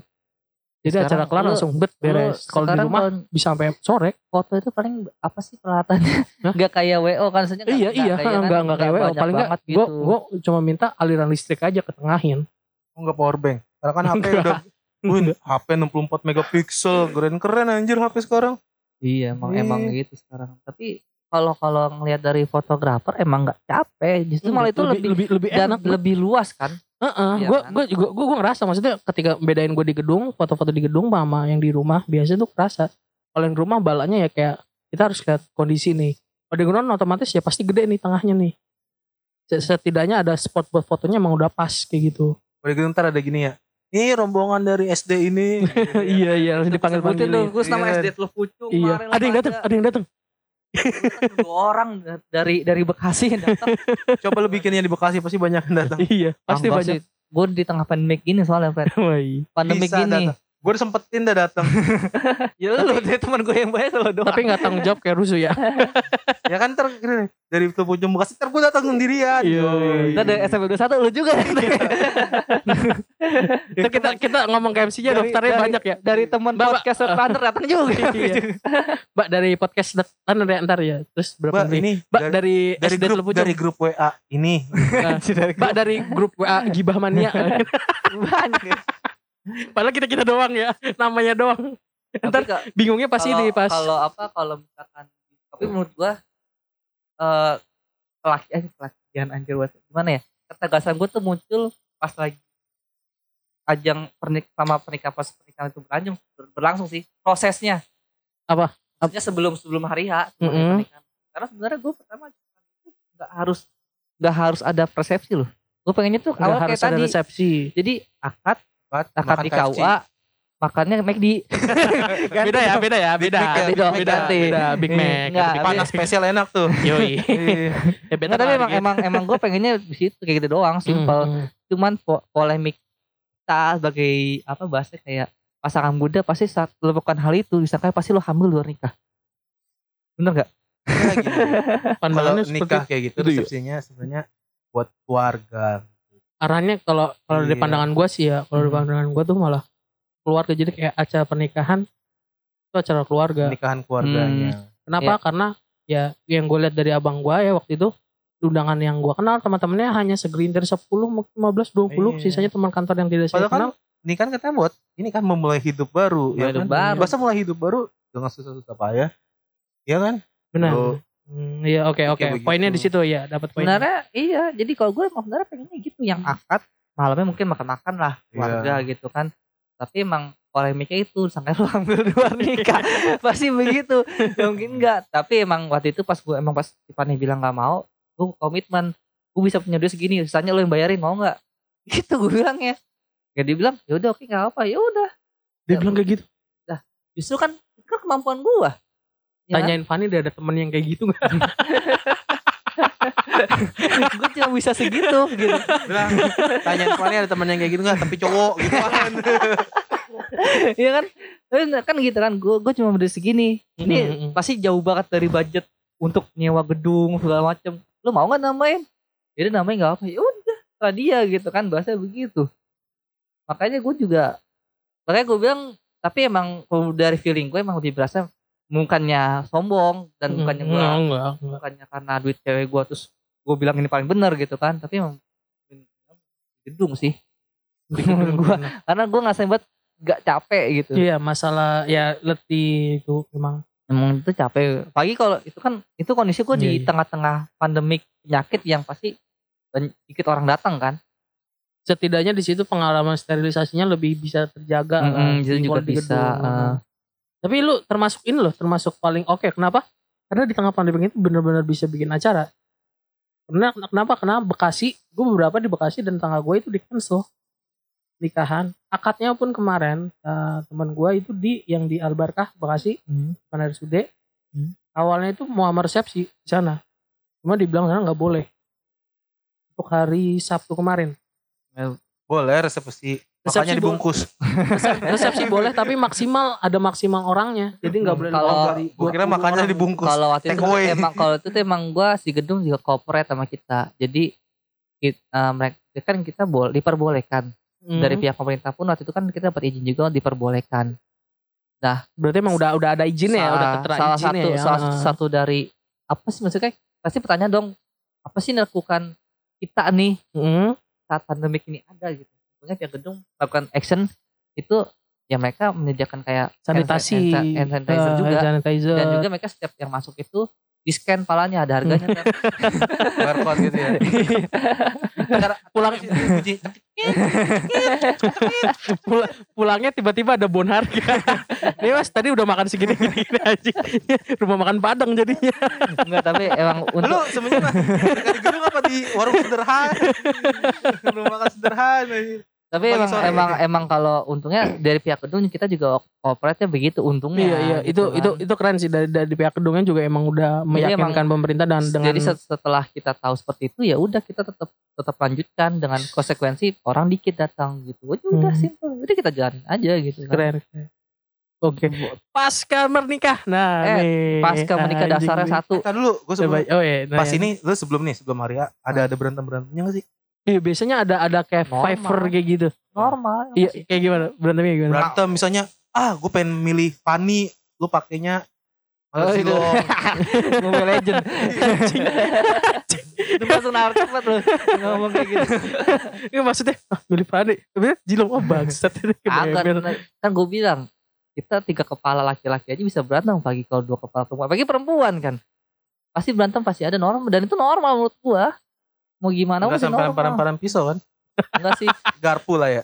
Speaker 1: Jadi
Speaker 2: Sekarang
Speaker 1: acara kelar
Speaker 2: lu-
Speaker 1: langsung bet beres. Kalau di rumah
Speaker 2: kalau
Speaker 1: bisa sampai sore.
Speaker 2: foto itu paling apa sih peralatannya? Nggak kayak WO kan maksudnya nggak-
Speaker 1: iya iya.
Speaker 2: kayak kan,
Speaker 1: nggak nggak kayak WO paling nggak
Speaker 2: banget
Speaker 1: gue
Speaker 2: gitu.
Speaker 1: gue cuma minta aliran listrik aja ketengahin
Speaker 3: Oh, enggak power bank. Karena kan HP udah Wih, HP 64 megapiksel, keren-keren anjir HP sekarang.
Speaker 2: Iya emang
Speaker 3: Iya.
Speaker 2: emang gitu sekarang. Tapi kalau kalau ngelihat dari fotografer emang nggak capek. Justru malah itu lebih,
Speaker 1: lebih lebih
Speaker 2: dan
Speaker 1: enak
Speaker 2: lebih luas kan.
Speaker 1: Heeh,
Speaker 2: Iya
Speaker 1: gue
Speaker 2: kan?
Speaker 1: gue juga gue gue ngerasa maksudnya ketika bedain gue di gedung foto-foto di gedung sama yang di rumah biasanya tuh kerasa kalau yang di rumah balanya ya kayak kita harus lihat kondisi nih kalau di gedung otomatis ya pasti gede nih tengahnya nih setidaknya ada spot buat fotonya emang udah pas kayak gitu
Speaker 3: Udah gitu ntar ada gini ya. Ini rombongan dari SD ini.
Speaker 1: iya iya harus dipanggil
Speaker 2: Sebutin
Speaker 1: panggil
Speaker 2: tuh, gue nama
Speaker 3: Iya.
Speaker 2: SD Teluk Pucung.
Speaker 1: iya
Speaker 2: kemarin
Speaker 1: ada yang datang
Speaker 2: ada.
Speaker 1: yang datang
Speaker 2: Dua orang dari dari Bekasi yang datang.
Speaker 3: Coba lu bikinnya di Bekasi pasti banyak yang datang.
Speaker 1: iya pasti banyak
Speaker 2: Gue di tengah pandemik gini soalnya, Fred.
Speaker 1: Iya.
Speaker 2: Pandemik
Speaker 3: Bisa
Speaker 2: gini.
Speaker 3: Gue udah sempetin dah datang.
Speaker 2: Ya lu deh teman gue yang banyak lo doang.
Speaker 1: tapi nggak tanggung jawab kayak rusuh ya
Speaker 3: ya kan ntar gini, dari Teluk Bekasi ntar gue datang sendirian.
Speaker 1: Iya.
Speaker 3: Yoi.
Speaker 2: Kita dari SMP 21 lu juga.
Speaker 1: itu kita kita ngomong ke MC nya
Speaker 2: Dari-
Speaker 1: daftarnya
Speaker 2: dari-
Speaker 1: banyak ya
Speaker 2: dari teman podcast Runner datang juga.
Speaker 1: Iya. Mbak dari podcast kan ada ntar ya terus berapa
Speaker 3: Mbak ini
Speaker 1: Mbak
Speaker 3: dari,
Speaker 1: dari,
Speaker 3: dari
Speaker 1: SD
Speaker 3: grup dari grup WA ini.
Speaker 1: Nah, Mbak dari grup WA Gibah Mania.
Speaker 2: Banyak ya.
Speaker 1: Padahal kita kita doang ya, namanya doang. Ntar bingungnya pasti
Speaker 2: kalau,
Speaker 1: di pas.
Speaker 2: kalau apa kalau misalkan tapi menurut gua eh kelaki eh kelakian anjir buat gimana ya ketegasan gua tuh muncul pas lagi ajang pernik sama pernikahan pas pernikahan itu berlanjung ber- berlangsung sih prosesnya
Speaker 1: Apa?
Speaker 2: Maksudnya sebelum sebelum hari H sebelum hari
Speaker 1: Mm-mm.
Speaker 2: pernikahan. karena sebenarnya gue pertama nggak harus nggak harus ada persepsi loh gue pengennya tuh awal
Speaker 1: harus
Speaker 2: kayak
Speaker 1: ada
Speaker 2: tadi
Speaker 1: resepsi.
Speaker 2: jadi akad akad
Speaker 3: makan
Speaker 2: di. KUA makannya McD
Speaker 1: Beda ya, beda ya,
Speaker 3: Big
Speaker 1: beda.
Speaker 3: Mac ya,
Speaker 1: beda,
Speaker 2: Big
Speaker 1: beda,
Speaker 2: Mac.
Speaker 1: beda, Big Mac.
Speaker 2: Enggak,
Speaker 3: Panas spesial enak tuh.
Speaker 1: Yoi.
Speaker 3: Iya.
Speaker 1: Ya beda
Speaker 2: tapi emang emang emang gue pengennya di situ kayak gitu doang simple
Speaker 1: Hmm, hmm.
Speaker 2: cuman po- polemik kita sebagai apa bahasa kayak pasangan muda pasti saat melakukan hal itu disangka pasti lo hamil luar nikah bener gak?
Speaker 3: Ya. Kalau
Speaker 1: Pandangannya seperti
Speaker 3: nikah kayak gitu
Speaker 1: itu ya?
Speaker 3: resepsinya sebenarnya buat keluarga.
Speaker 1: Arahnya kalau kalau dari
Speaker 3: Iya.
Speaker 1: pandangan gua sih ya, kalau dari
Speaker 3: Hmm.
Speaker 1: pandangan gua tuh malah keluarga jadi kayak acara pernikahan itu acara keluarga.
Speaker 3: Nikahan keluarganya.
Speaker 1: Kenapa? Karena ya yang gue lihat dari abang gua ya waktu itu undangan yang gua kenal teman-temannya hanya segelintir 10, mungkin 15, 20,
Speaker 3: Iya.
Speaker 1: sisanya teman kantor yang tidak saya
Speaker 3: kan
Speaker 1: kenal.
Speaker 3: ini kan katanya buat ini kan memulai hidup baru
Speaker 2: Mulai
Speaker 3: ya
Speaker 2: hidup
Speaker 3: kan?
Speaker 2: baru.
Speaker 3: Masa mulai hidup baru dengan susah-susah payah. Iya kan?
Speaker 1: Benar.
Speaker 3: Tuh.
Speaker 1: Hmm, Iya oke oke. Poinnya di situ ya, dapat poinnya.
Speaker 2: sebenarnya iya jadi kalau gue emang sebenarnya pengennya gitu yang akad malamnya mungkin makan-makan lah keluarga gitu kan. Tapi emang polemiknya itu sampai lu ambil dua nikah pasti begitu. Ya mungkin enggak tapi emang waktu itu pas gue emang pas Tiffany bilang gak mau gue komitmen gue bisa punya duit segini sisanya lo yang bayarin mau nggak? Gitu gue bilang ya. Ya dia bilang ya udah oke nggak apa ya udah.
Speaker 1: Dia bilang kayak gitu.
Speaker 2: justru kan itu kan kemampuan gue ya,
Speaker 1: Tanyain Fanny dia ada temen yang kayak gitu gak?
Speaker 2: gue cuma bisa segitu gitu.
Speaker 3: Bilang, tanyain Fanny ada temen yang kayak gitu nggak? Tapi cowok gitu kan.
Speaker 2: Iya kan? Tapi kan gitu kan? Gue gue cuma berdiri segini. Ini
Speaker 1: Mm-mm.
Speaker 2: pasti jauh banget dari budget untuk nyewa gedung segala macem. Lu mau nggak namain jadi namain nggak apa ya udah terserah dia gitu kan? Bahasa begitu. Makanya gue juga makanya gue bilang tapi emang dari feeling gue emang lebih berasa bukannya sombong dan bukannya gue
Speaker 1: Enggak, enggak, enggak.
Speaker 2: bukannya karena duit cewek gue terus gue bilang ini paling benar gitu kan tapi emang gedung sih
Speaker 1: Bener,
Speaker 2: gue karena gue ngerasain banget gak capek gitu
Speaker 1: Iya masalah ya letih itu emang.
Speaker 2: emang itu capek pagi kalau itu kan itu kondisi gue di
Speaker 1: Iya, iya.
Speaker 2: tengah-tengah pandemik penyakit yang pasti banyak- dikit orang datang kan
Speaker 1: Setidaknya di situ pengalaman sterilisasinya lebih bisa terjaga. Lah,
Speaker 2: itu
Speaker 1: di
Speaker 2: juga bisa,
Speaker 1: gedung. Tapi lu termasuk ini loh, termasuk paling oke. Kenapa? Karena di tengah pandemi itu benar-benar bisa bikin acara. Karena kenapa? Karena Bekasi, gue beberapa di Bekasi dan tangga gue itu di cancel nikahan. Akadnya pun kemarin eh, teman gue itu di yang di Albarkah Bekasi, bukan RSUD.
Speaker 2: Hmm.
Speaker 1: Awalnya itu mau sama resepsi di sana. Cuma dibilang sana nggak boleh. Untuk hari Sabtu kemarin.
Speaker 3: Boleh resepsi.
Speaker 1: Resepsi
Speaker 3: Makanya dibungkus.
Speaker 1: Resep- resepsi boleh tapi maksimal ada maksimal orangnya. Jadi nggak boleh
Speaker 2: Kalau-
Speaker 3: Gue kira
Speaker 1: 20
Speaker 3: makannya
Speaker 1: orang.
Speaker 3: dibungkus.
Speaker 2: kalau waktu itu
Speaker 3: away.
Speaker 2: emang kalau itu tuh emang gue si gedung juga corporate sama kita jadi kita, mereka kan kita boleh diperbolehkan
Speaker 1: Hmm.
Speaker 2: dari pihak pemerintah pun waktu itu kan kita dapat izin juga diperbolehkan
Speaker 1: Berarti emang udah udah ada izinnya ya, udah ketera
Speaker 2: salah
Speaker 1: izinnya
Speaker 2: satu
Speaker 1: ya.
Speaker 2: salah satu dari apa sih maksudnya pasti pertanyaan dong apa sih yang dilakukan kita nih
Speaker 1: Hmm.
Speaker 2: saat pandemik ini ada gitu pokoknya pihak gedung melakukan action itu ya mereka menyediakan kayak
Speaker 1: sanitasi,
Speaker 2: hand, sanitizer juga
Speaker 1: hand sanitizer.
Speaker 2: dan juga mereka setiap yang masuk itu di scan palanya ada harganya kan.
Speaker 3: Barcode gitu ya.
Speaker 1: pulang Pula- pulangnya tiba-tiba ada bon harga. Nih mas tadi udah makan segini gini, gini aja. Rumah makan Padang jadinya.
Speaker 2: enggak tapi emang
Speaker 3: Lu
Speaker 2: untuk
Speaker 3: sebenarnya nikah di gedung apa di warung sederhana? Rumah makan sederhana.
Speaker 2: Tapi emang
Speaker 3: sore.
Speaker 2: emang emang kalau untungnya dari pihak gedung kita juga operate begitu untungnya
Speaker 1: Iya iya itu
Speaker 2: gitu
Speaker 1: itu
Speaker 2: kan.
Speaker 1: itu keren sih dari dari pihak gedungnya juga emang udah
Speaker 2: Jadi
Speaker 1: meyakinkan pemerintah dan dengan
Speaker 2: jadi set- setelah kita tahu seperti itu ya udah kita tetap tetap lanjutkan dengan konsekuensi orang dikit datang gitu Udah, udah
Speaker 1: Hmm.
Speaker 2: simple udah kita jalanin aja gitu kan.
Speaker 1: keren. Oke. Pasca menikah. Nah,
Speaker 2: Eh,
Speaker 1: nih.
Speaker 2: pasca menikah
Speaker 1: Anjing
Speaker 2: dasarnya satu
Speaker 3: Ntar dulu, gue sebelum
Speaker 1: oh iya, nah
Speaker 3: pas
Speaker 1: ya.
Speaker 3: ini lu sebelum nih sebelum hari A, ada ada berantem berantemnya gak sih?
Speaker 1: Iya, biasanya ada ada kayak
Speaker 2: Normal.
Speaker 1: Fiverr kayak gitu.
Speaker 2: normal
Speaker 1: Iya, kayak gimana? Berantemnya gimana?
Speaker 3: Berantem misalnya, ah gue pengen milih Fanny, lu pakainya
Speaker 2: Oh, itu. Mobile Legend itu langsung naruh cepat lu ngomong kayak gitu
Speaker 1: Iya maksudnya ah, milih Fani. Tapi jilong oh bangsat ini
Speaker 2: kan gue bilang kita tiga kepala laki-laki aja bisa berantem pagi kalau dua kepala perempuan pagi perempuan kan pasti berantem pasti ada normal dan itu normal menurut gua mau gimana
Speaker 3: Enggak sampai
Speaker 2: normal
Speaker 3: paran-paran pisau kan?
Speaker 2: enggak sih
Speaker 3: Garpu lah ya.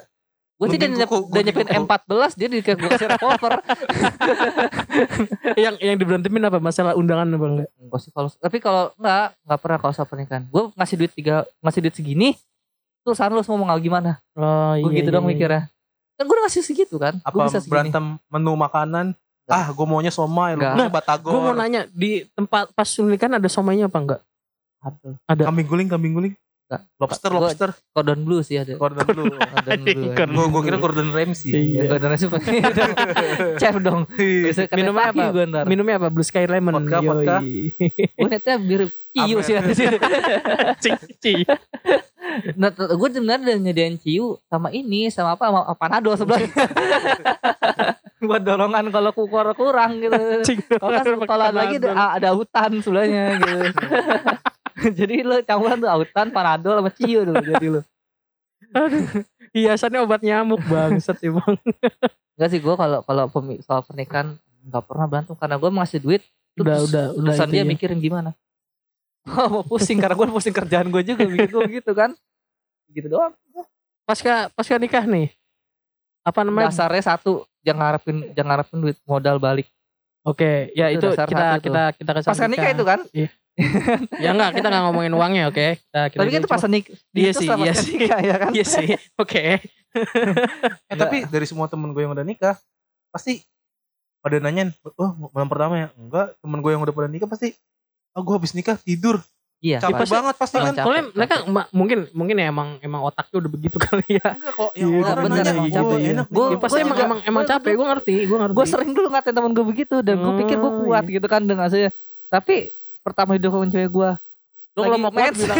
Speaker 2: gue sih udah, nyepin
Speaker 3: kuku.
Speaker 2: M14 dia di kayak gue kasih revolver
Speaker 1: yang yang diberantemin apa? Masalah undangan apa enggak?
Speaker 2: enggak sih kalau tapi kalau enggak enggak pernah kalau soal pernikahan gue ngasih duit tiga ngasih duit segini tuh saran lu semua mau gimana
Speaker 1: Oh
Speaker 2: gue gitu dong mikirnya kan gue udah ngasih segitu kan
Speaker 3: Apa
Speaker 2: bisa segini
Speaker 3: berantem menu makanan? Ah gue maunya somai, lu maunya batagor.
Speaker 1: Gue mau nanya di tempat pas nikahan ada somainya apa enggak? Ada.
Speaker 3: Kambing guling, kambing guling.
Speaker 2: Enggak.
Speaker 3: Lobster, lobster.
Speaker 2: cordon bleu sih ada
Speaker 3: Gordon Blue.
Speaker 2: cordon bleu
Speaker 1: Cordon
Speaker 3: Gue gue kira Gordon Ramsay.
Speaker 1: Iya.
Speaker 2: Ya, cordon bleu chef dong Bisa kata
Speaker 1: Minumnya apa?
Speaker 2: gua ntar.
Speaker 1: Minumnya apa? Blue Sky Lemon.
Speaker 3: Vodka,
Speaker 1: Yoi.
Speaker 3: vodka.
Speaker 2: Gue netnya bir ciu sih ada sih.
Speaker 1: Cing, cing.
Speaker 2: Nah, gue sebenarnya udah nyediain ciu sama ini sama apa sama panado sebelahnya. Buat dorongan kalau kukur kurang gitu. Kalau kan- kalau ada lagi ada, ada hutan sebelahnya gitu. jadi lo campuran tuh hutan panado sama ciu dulu jadi lo.
Speaker 1: Hiasannya obat nyamuk bangsat emang.
Speaker 2: Enggak sih gue kalau kalau soal pernikahan nggak pernah berantem karena gue ngasih duit
Speaker 1: Udah
Speaker 2: terus
Speaker 1: udah udah itu
Speaker 2: dia
Speaker 1: ya.
Speaker 2: mikirin gimana. Oh, mau pusing karena gue pusing kerjaan gue juga bikin gue gitu kan. Gitu doang.
Speaker 1: Pasca pasca nikah nih. Apa namanya?
Speaker 2: Dasarnya satu jangan ngarepin jangan ngarepin duit modal balik.
Speaker 1: Oke, ya
Speaker 2: Itu
Speaker 1: itu, kita
Speaker 2: tuh.
Speaker 1: kita kita
Speaker 2: Pas kan nikah itu kan?
Speaker 1: Iya. Ya enggak, kita enggak ngomongin uangnya, oke. Kita, kita
Speaker 2: Tapi kan itu pas nik
Speaker 1: Iya sih, iya sih.
Speaker 2: ya kan?
Speaker 1: Iya sih. Oke.
Speaker 3: Eh tapi dari semua temen gue yang udah nikah pasti pada nanyain, oh malam pertama ya? Enggak, temen gue yang udah pada nikah pasti, oh gue habis nikah tidur,
Speaker 2: Iya.
Speaker 3: capek
Speaker 1: pasti-
Speaker 3: banget pasti
Speaker 2: Oh,
Speaker 3: kan.
Speaker 2: capek.
Speaker 1: Soalnya mereka ma- mungkin mungkin ya emang emang otaknya udah begitu kali ya.
Speaker 3: Enggak kok, yang
Speaker 1: Iya,
Speaker 3: orang
Speaker 2: bener,
Speaker 3: nanya,
Speaker 2: emang
Speaker 3: oh
Speaker 2: capek, iya.
Speaker 3: enak.
Speaker 2: Gua-
Speaker 1: Ya, pasti emang emang emang
Speaker 2: gua
Speaker 1: capek, gue ngerti, gue ngerti.
Speaker 2: Gue sering dulu ngatain temen gue begitu dan gue pikir gue
Speaker 1: Oh,
Speaker 2: kuat
Speaker 1: iya.
Speaker 2: gitu kan dengan saya. Tapi pertama hidup sama cewek gue
Speaker 1: Lu kalau
Speaker 2: lagi
Speaker 1: mau kuat bilang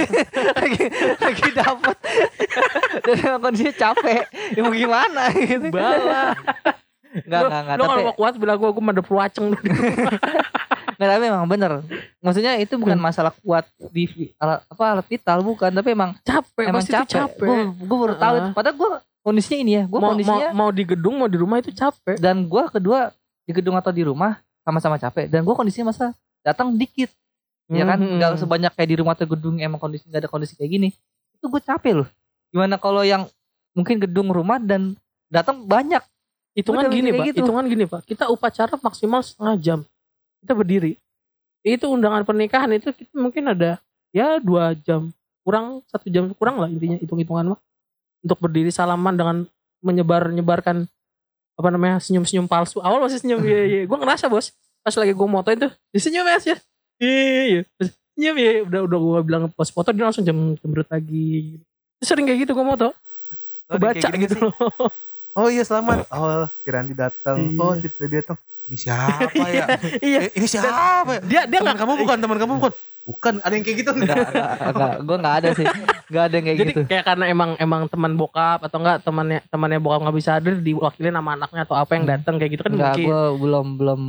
Speaker 2: lagi lagi dapet. Dan kondisinya capek. Ya mau gimana gitu.
Speaker 1: Bala.
Speaker 2: nggak
Speaker 1: Lu-
Speaker 2: nggak nggak
Speaker 1: Lu kalau mau kuat bilang gue gue madep luaceng dulu.
Speaker 2: nggak tapi emang bener. Maksudnya itu bukan masalah kuat di alat apa alat vital bukan. Tapi emang
Speaker 1: capek,
Speaker 2: emang
Speaker 1: itu
Speaker 2: capek,
Speaker 1: capek.
Speaker 2: gue gue baru tahu
Speaker 1: Heeh.
Speaker 2: padahal gue kondisinya ini ya. Gue
Speaker 1: mau, mau,
Speaker 2: kondisinya
Speaker 1: mau di gedung mau di rumah itu capek.
Speaker 2: dan gue kedua di gedung atau di rumah sama-sama capek. Dan gue kondisinya masa datang dikit ya kan?
Speaker 1: Mhm.
Speaker 2: nggak sebanyak kayak di rumah atau gedung emang kondisi nggak ada kondisi kayak gini. Itu gue capek loh. Gimana kalau yang mungkin gedung rumah dan datang banyak.
Speaker 1: Hitungan gini pak,
Speaker 2: gitu.
Speaker 1: hitungan gini pak. Kita upacara maksimal setengah jam. Kita berdiri. Itu undangan pernikahan itu kita mungkin ada ya dua jam. Kurang satu jam kurang lah intinya hitung hitungan mah untuk berdiri salaman dengan menyebar nyebarkan apa namanya senyum senyum palsu. Awal masih senyum. Iya iya. Gue ngerasa bos pas lagi gue motoin tuh disenyum ya Ya iya iya Terus, senyum ya udah udah gue bilang pas foto dia langsung jam cemberut lagi Terus sering kayak gitu gue moto
Speaker 3: Oh, dia
Speaker 1: baca gitu
Speaker 3: sih.
Speaker 1: loh
Speaker 3: Oh iya selamat. Oh si Randy datang.
Speaker 1: Iya.
Speaker 3: Oh si Freddy datang. Ini siapa ya?
Speaker 1: iya
Speaker 3: Eh, ini siapa ya?
Speaker 1: dia dia
Speaker 3: Teman
Speaker 1: nggak
Speaker 3: kamu bukan, teman kamu bukan. Bukan, ada yang kayak gitu
Speaker 2: enggak enggak gue nggak ada sih nggak ada yang kayak
Speaker 1: jadi
Speaker 2: gitu
Speaker 1: kayak karena emang emang teman bokap atau enggak temannya temannya bokap nggak bisa hadir diwakilin sama anaknya atau apa yang datang kayak gitu kan
Speaker 2: enggak gue belum belum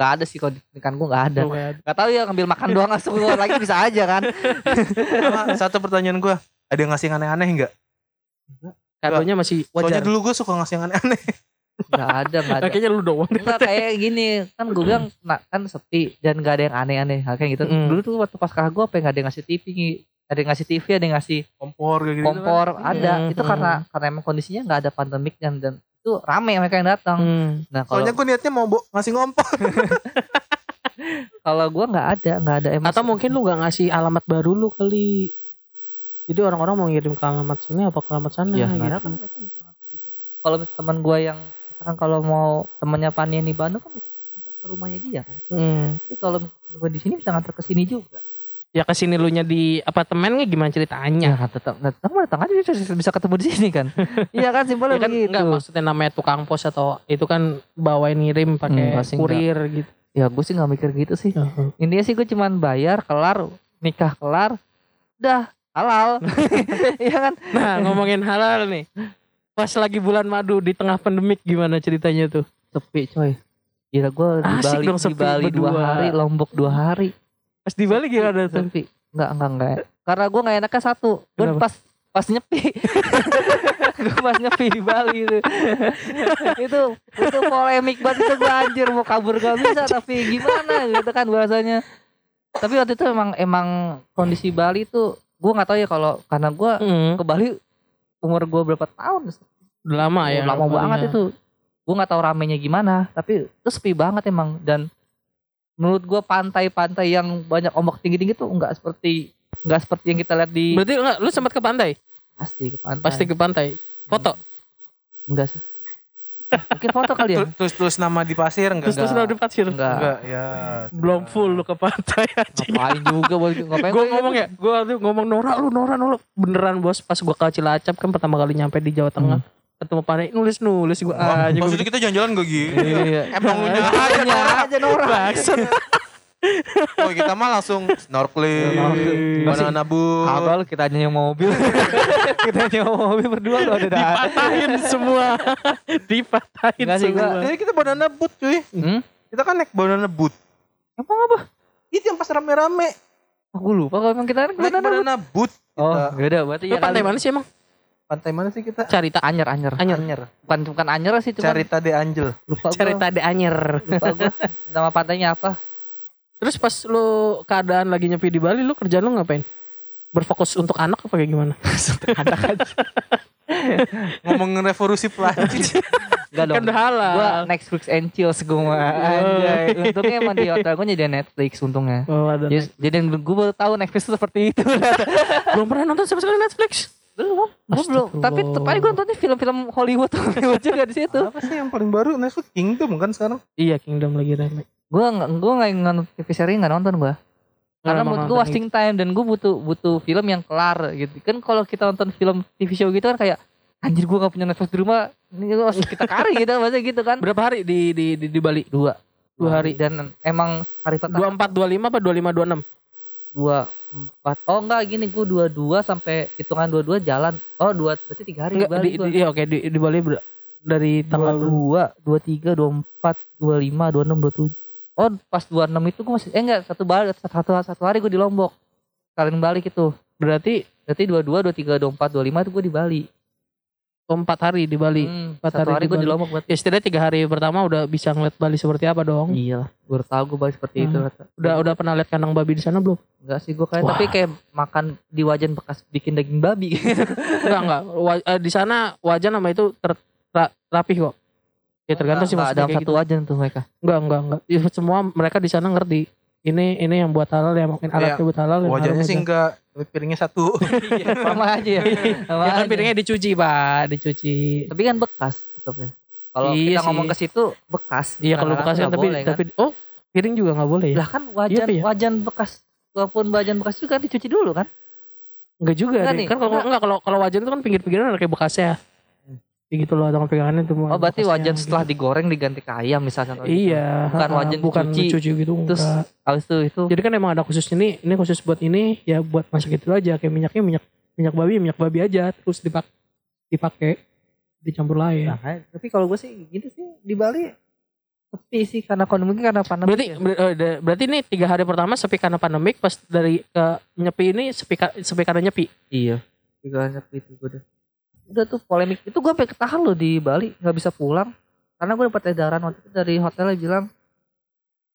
Speaker 2: nggak ada sih kalau di pernikahan gue nggak ada
Speaker 1: Tuh, kayak-
Speaker 2: nggak tahu ya ngambil makan doang langsung keluar lagi bisa aja kan
Speaker 3: Sama satu pertanyaan gue. Ada yang ngasih yang aneh-aneh enggak?
Speaker 1: kadonya masih
Speaker 3: Soalnya
Speaker 1: wajar
Speaker 3: dulu gue suka ngasih yang aneh-aneh.
Speaker 2: nggak ada nggak ada
Speaker 1: kayaknya lu doang deh.
Speaker 2: Enggak kayak gini kan gue bilang nah, kan sepi dan gak ada yang aneh-aneh hal kayak gitu
Speaker 1: Mm.
Speaker 2: dulu tuh waktu pas kakak gue apa yang gak ada yang ngasih TV ada yang ngasih TV ada yang ngasih
Speaker 3: Kompor kayak gitu.
Speaker 2: kompor ada
Speaker 1: Mm,
Speaker 2: itu karena karena emang kondisinya nggak ada pandemik dan dan itu rame mereka yang datang
Speaker 1: Hmm.
Speaker 2: nah kalau
Speaker 3: Soalnya gue niatnya mau bo- ngasih ngompor.
Speaker 2: kalau gue nggak ada nggak ada emang
Speaker 1: atau mungkin lu gak ngasih alamat baru lu kali jadi orang-orang mau ngirim ke alamat sini apa ke alamat sana
Speaker 2: ya
Speaker 1: gitu.
Speaker 2: nggak kan kalau teman gue yang misalkan kalau mau temannya Panian di Bandung kan bisa ngantar ke rumahnya dia kan
Speaker 1: Hmm.
Speaker 2: tapi kalau gue di sini bisa ngantar ke sini juga
Speaker 1: ya ke sini lu nya di apartemennya gimana
Speaker 2: ya
Speaker 1: ceritanya
Speaker 2: kan tetap datang datang aja bisa, ketemu di sini kan? Iya kan? Simpelnya
Speaker 1: ya kan
Speaker 2: begitu.
Speaker 1: enggak maksudnya namanya tukang pos atau itu kan bawain ngirim pakai
Speaker 2: Hmm,
Speaker 1: kurir gitu.
Speaker 2: Ya gue sih nggak mikir gitu sih. Intinya sih gue cuman bayar kelar nikah kelar udah halal. Iya kan?
Speaker 1: Nah ngomongin halal nih. Pas lagi bulan madu di tengah pandemik gimana ceritanya tuh?
Speaker 2: Sepi coy. Gila gue di
Speaker 1: Asik
Speaker 2: Bali
Speaker 1: dong
Speaker 2: di Bali dua hari Lombok dua hari
Speaker 1: Pas di Bali gimana tuh?
Speaker 2: Sepi nggak nggak nggak. Karena gue nggak enaknya satu. Gue pas pas nyepi. Gue pas nyepi di Bali itu. Itu itu polemik banget itu gue anjir. Mau kabur gak bisa tapi gimana gitu kan bahasanya. Tapi waktu itu emang emang kondisi Bali tuh gue nggak tahu ya kalau karena gue
Speaker 1: Hmm,
Speaker 2: ke Bali umur gue berapa tahun?
Speaker 1: Udah lama ya
Speaker 2: lama banget itu. Gue nggak tahu ramenya gimana tapi itu sepi banget emang. Dan menurut gue pantai-pantai yang banyak ombak tinggi-tinggi tuh nggak seperti nggak seperti yang kita lihat di
Speaker 1: Berarti enggak, lu sempat ke pantai?
Speaker 2: pasti ke pantai
Speaker 1: Pasti ke pantai Foto?
Speaker 2: enggak sih mungkin foto kali ya
Speaker 3: Terus terus nama di pasir enggak?
Speaker 1: Terus terus udah di pasir?
Speaker 2: enggak
Speaker 3: Enggak, ya.
Speaker 1: Belum full lu ke pantai aja
Speaker 2: ngapain juga buat ngapain
Speaker 1: Gue
Speaker 2: gua-
Speaker 1: ngomong ya Gue itu ngomong Nora lu Nora lu Beneran bos Pas gue ke Cilacap kan pertama kali nyampe di Jawa Tengah Ketemu pantai Nulis nulis gue aja
Speaker 3: Maksudnya kita jalan-jalan gak gitu.
Speaker 2: iya
Speaker 3: Emang lu aja
Speaker 2: Hanya aja Nora
Speaker 3: Oh kita mah langsung snorkeling, banana.
Speaker 2: Kagak lu kita hanya mau mobil kita mau mobil berdua lu ada
Speaker 1: Dipatahin semua Dipatahin
Speaker 2: Enggak sih,
Speaker 1: semua
Speaker 3: Jadi kita banana boat cuy.
Speaker 2: hmm?
Speaker 3: Kita kan naik banana boat.
Speaker 2: emang apa
Speaker 3: Itu yang pas rame-rame.
Speaker 2: aku lupa kalau emang kita kan
Speaker 3: Naik
Speaker 2: ke mana
Speaker 3: banana boat.
Speaker 2: oh
Speaker 3: Kita.
Speaker 2: beda berarti
Speaker 1: Lu
Speaker 2: ya
Speaker 1: pantai mana sih emang?
Speaker 3: Pantai mana sih kita?
Speaker 1: Carita
Speaker 2: Anyer, anyer,
Speaker 1: Anyer.
Speaker 2: Bukan bukan anyer sih, cuma
Speaker 3: Carita de Angel.
Speaker 2: lupa gua.
Speaker 1: Carita de Anyer
Speaker 2: Lupa gua. Nama pantainya apa?
Speaker 1: Terus pas lu keadaan lagi nyepi di Bali lu kerjaan lu ngapain? Berfokus untuk anak apa kayak gimana?
Speaker 2: Anak aja.
Speaker 3: Ngomongin revolusi Perancis.
Speaker 2: Enggak dong.
Speaker 1: Udah halal.
Speaker 2: Gua Netflix and chills gue mah. Anjay. Untungnya emang di hotel gue jadi Netflix untungnya.
Speaker 1: Oh, ada.
Speaker 2: Jadi, jadi gue baru tahu Netflix itu seperti itu.
Speaker 1: Belum pernah nonton sama sekali Netflix.
Speaker 2: Belum, gua belum. Tapi tetap aja gue nontonnya film-film Hollywood Hollywood juga di situ.
Speaker 3: Apa sih yang paling baru Netflix Kingdom kan sekarang?
Speaker 1: Iya, Kingdom lagi remake.
Speaker 2: Gue nggak gue nggak nonton TV series nggak nonton gue. Karena menurut gue wasting time dan gue butuh butuh film yang kelar gitu. Kan kalau kita nonton film TV show gitu kan kayak anjir gue gak punya Netflix di rumah. Ini gue harus kita kari gitu maksudnya gitu kan.
Speaker 1: Berapa hari di di di, di Bali?
Speaker 2: Dua.
Speaker 1: Dua hari.
Speaker 2: Dan emang hari pertama
Speaker 1: 24 25 apa 25 26?
Speaker 2: dua empat. Oh enggak gini gue dua dua sampai hitungan dua dua jalan. Oh dua berarti tiga hari
Speaker 1: Enggak
Speaker 2: di Bali
Speaker 1: di, iya, oke di, di Bali ber- dari
Speaker 2: dua
Speaker 1: tanggal
Speaker 2: dua dua tiga dua empat dua lima dua enam dua tujuh. Oh pas dua enam itu gue masih eh enggak satu balik satu satu hari gue di Lombok. Kalian balik itu.
Speaker 1: Berarti
Speaker 2: berarti dua dua dua tiga dua empat dua lima itu gue di Bali
Speaker 1: oh, empat hari di Bali.
Speaker 2: Hmm,
Speaker 1: empat
Speaker 2: satu
Speaker 1: hari
Speaker 2: hari
Speaker 1: di
Speaker 2: gue di
Speaker 1: Bali.
Speaker 2: Lombok berarti
Speaker 1: Ya setidaknya tiga hari pertama udah bisa ngeliat Bali seperti apa dong.
Speaker 2: iya gue tahu gue balik seperti itu
Speaker 1: Hmm. Udah udah pernah lihat kandang babi di sana belum?
Speaker 2: enggak sih gue kayak
Speaker 1: Wah.
Speaker 2: tapi kayak makan di wajan bekas bikin daging babi
Speaker 1: enggak enggak. Wa- eh, di sana wajan nama itu ter, ra- rapih kok. Ya tergantung sih
Speaker 2: Enggak,
Speaker 1: kayak
Speaker 2: satu
Speaker 1: gitu.
Speaker 2: wajan tuh mereka
Speaker 1: Enggak enggak enggak. Ya, semua mereka di sana ngerti. Ini ini yang buat halal ya mungkin alatnya buat halal. halal
Speaker 3: sih enggak, tapi piringnya satu.
Speaker 2: sama aja ya sama
Speaker 1: Ya kan piringnya dicuci pak, dicuci.
Speaker 2: Tapi kan bekas tetapnya. Kalau
Speaker 1: Iya
Speaker 2: kita
Speaker 1: sih.
Speaker 2: ngomong ke situ bekas.
Speaker 1: Iya kalau bekas kan tapi
Speaker 2: boleh, kan.
Speaker 1: tapi oh piring juga nggak boleh ya?
Speaker 2: lah kan wajan
Speaker 1: Iya, iya.
Speaker 2: wajan bekas walaupun wajan bekas itu kan dicuci dulu kan.
Speaker 1: Enggak juga
Speaker 2: Enggak nih,
Speaker 1: Kan kalau
Speaker 2: enggak.
Speaker 1: enggak kalau kalau wajan itu kan pinggir-pinggiran ada kayak bekasnya. Kayak gitu loh tangan pegangannya itu
Speaker 2: Oh berarti wajan
Speaker 1: gitu.
Speaker 2: setelah digoreng diganti ke ayam misalnya. gitu.
Speaker 1: Iya,
Speaker 2: Bukan
Speaker 1: ha-ha,
Speaker 2: wajan
Speaker 1: bukan
Speaker 2: dicuci.
Speaker 1: dicuci gitu.
Speaker 2: Terus
Speaker 1: enggak.
Speaker 2: habis itu itu
Speaker 1: Jadi kan emang ada khusus ini, ini khusus buat ini ya buat masak itu aja kayak minyaknya minyak minyak babi, minyak babi aja terus dipak dipakai dicampur lain.
Speaker 2: Nah, tapi kalau gue sih gitu sih di Bali sepi sih karena pandemi karena pandemi.
Speaker 1: berarti ber- eh, berarti ini tiga hari pertama sepi karena pandemik pas dari ke nyepi ini sepi sepi karena nyepi.
Speaker 2: iya. Tiga sepi itu gue udah. Udah tuh polemik itu gue sampai ketahan loh di Bali nggak bisa pulang karena gue dapat edaran waktu itu dari hotelnya bilang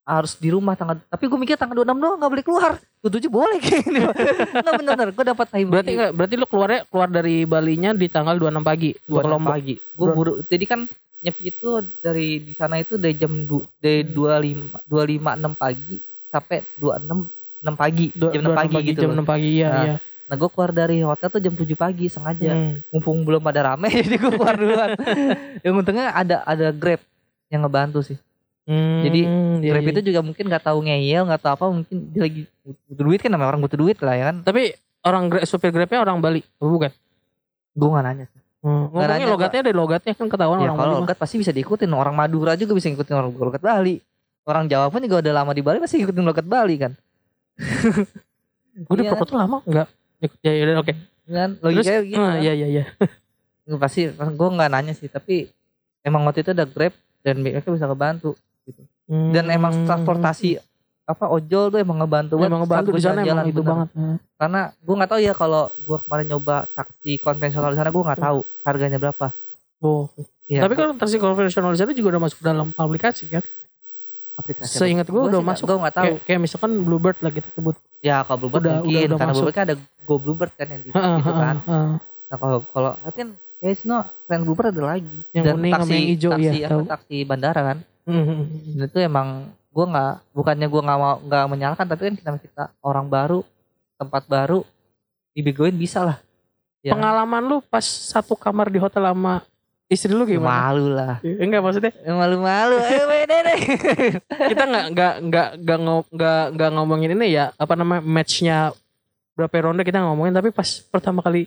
Speaker 2: harus di rumah tanggal tapi gue mikir tanggal 26 doang nggak boleh keluar 27 boleh gini nggak bener bener gue dapat time
Speaker 1: Berarti enggak berarti lu keluarnya keluar dari Balinya di tanggal 26 pagi
Speaker 2: dua
Speaker 1: untuk Lombok.
Speaker 2: pagi gue buru jadi kan nyepi itu dari di sana itu dari jam du, dari dua lima dua lima enam pagi sampai dua enam enam pagi
Speaker 1: Dua-
Speaker 2: jam enam
Speaker 1: 26
Speaker 2: pagi, gitu
Speaker 1: jam. 6 pagi iya
Speaker 2: Nah,
Speaker 1: iya.
Speaker 2: Nah gue keluar dari hotel tuh jam 7 pagi sengaja
Speaker 1: Hmm.
Speaker 2: mumpung belum pada rame jadi gue keluar duluan yang untungnya ada ada grab yang ngebantu sih
Speaker 1: Hmm,
Speaker 2: Jadi,
Speaker 1: iya,
Speaker 2: grab
Speaker 1: iya.
Speaker 2: itu juga mungkin nggak tahu ngeyel nggak tahu apa mungkin dia lagi butuh duit kan namanya orang butuh duit lah ya kan
Speaker 1: Tapi orang gra- supir Grabnya orang Bali, apa bukan?
Speaker 2: gue nggak nanya sih
Speaker 1: Hmm. Ngomongnya
Speaker 2: nanya,
Speaker 1: logatnya dari logatnya kan ketahuan
Speaker 2: ya
Speaker 1: orang
Speaker 2: kalau
Speaker 1: Bali. mah.
Speaker 2: logat pasti bisa diikutin orang Madura juga bisa ngikutin orang logat Bali orang Jawa pun juga udah lama di Bali pasti ngikutin logat Bali kan
Speaker 1: Gue di
Speaker 2: Iya.
Speaker 1: Purwokerto lama enggak? Ya ya udah oke.
Speaker 2: kan
Speaker 1: Terus
Speaker 2: logikanya gitu
Speaker 1: ah,
Speaker 2: kan.
Speaker 1: iya iya iya.
Speaker 2: Nggak, pasti gue nggak nanya sih tapi emang waktu itu ada grab dan mereka bisa ngebantu dan emang
Speaker 1: Hmm.
Speaker 2: transportasi apa ojol tuh emang ngebantu banget
Speaker 1: emang ngebantu di sana emang itu
Speaker 2: bener.
Speaker 1: banget. Hmm.
Speaker 2: karena gue nggak tahu ya kalau gue kemarin nyoba taksi konvensional di sana gue nggak tahu harganya berapa
Speaker 1: Oh.
Speaker 2: Iya,
Speaker 1: Tapi kan taksi konvensional di sana juga udah masuk dalam aplikasi kan?
Speaker 2: Aplikasi
Speaker 1: Seingat gue udah masuk.
Speaker 2: gue nggak tahu
Speaker 1: Kayak, kayak misalkan Bluebird lah kita sebut.
Speaker 2: ya kalau Bluebird
Speaker 1: Udah-
Speaker 2: mungkin
Speaker 1: udah- udah
Speaker 2: karena
Speaker 1: masuk.
Speaker 2: Bluebird kan ada Go Bluebird kan yang di
Speaker 1: Ha,
Speaker 2: itu
Speaker 1: ha,
Speaker 2: kan
Speaker 1: ha.
Speaker 2: nah kalau kalau tapi kan kayak no selain Bluebird ada lagi
Speaker 1: Yang
Speaker 2: dan
Speaker 1: kuning sama
Speaker 2: taksi
Speaker 1: yang hijau,
Speaker 2: taksi apa,
Speaker 1: tahu.
Speaker 2: taksi bandara kan
Speaker 1: Hmm, hmm, hmm.
Speaker 2: dan itu emang gue nggak bukannya gue nggak mau nggak menyalahkan tapi kan kita kita orang baru tempat baru dibegoin bisa lah Ya?
Speaker 1: Pengalaman lu pas satu kamar di hotel sama istri lu gimana?
Speaker 2: malu lah.
Speaker 1: Eh, Enggak maksudnya?
Speaker 2: Malu-malu. Eh beda deh
Speaker 1: kita nggak nggak nggak nggak nggak nggak ngomongin ini ya apa namanya matchnya berapa ronde kita ngomongin tapi pas pertama kali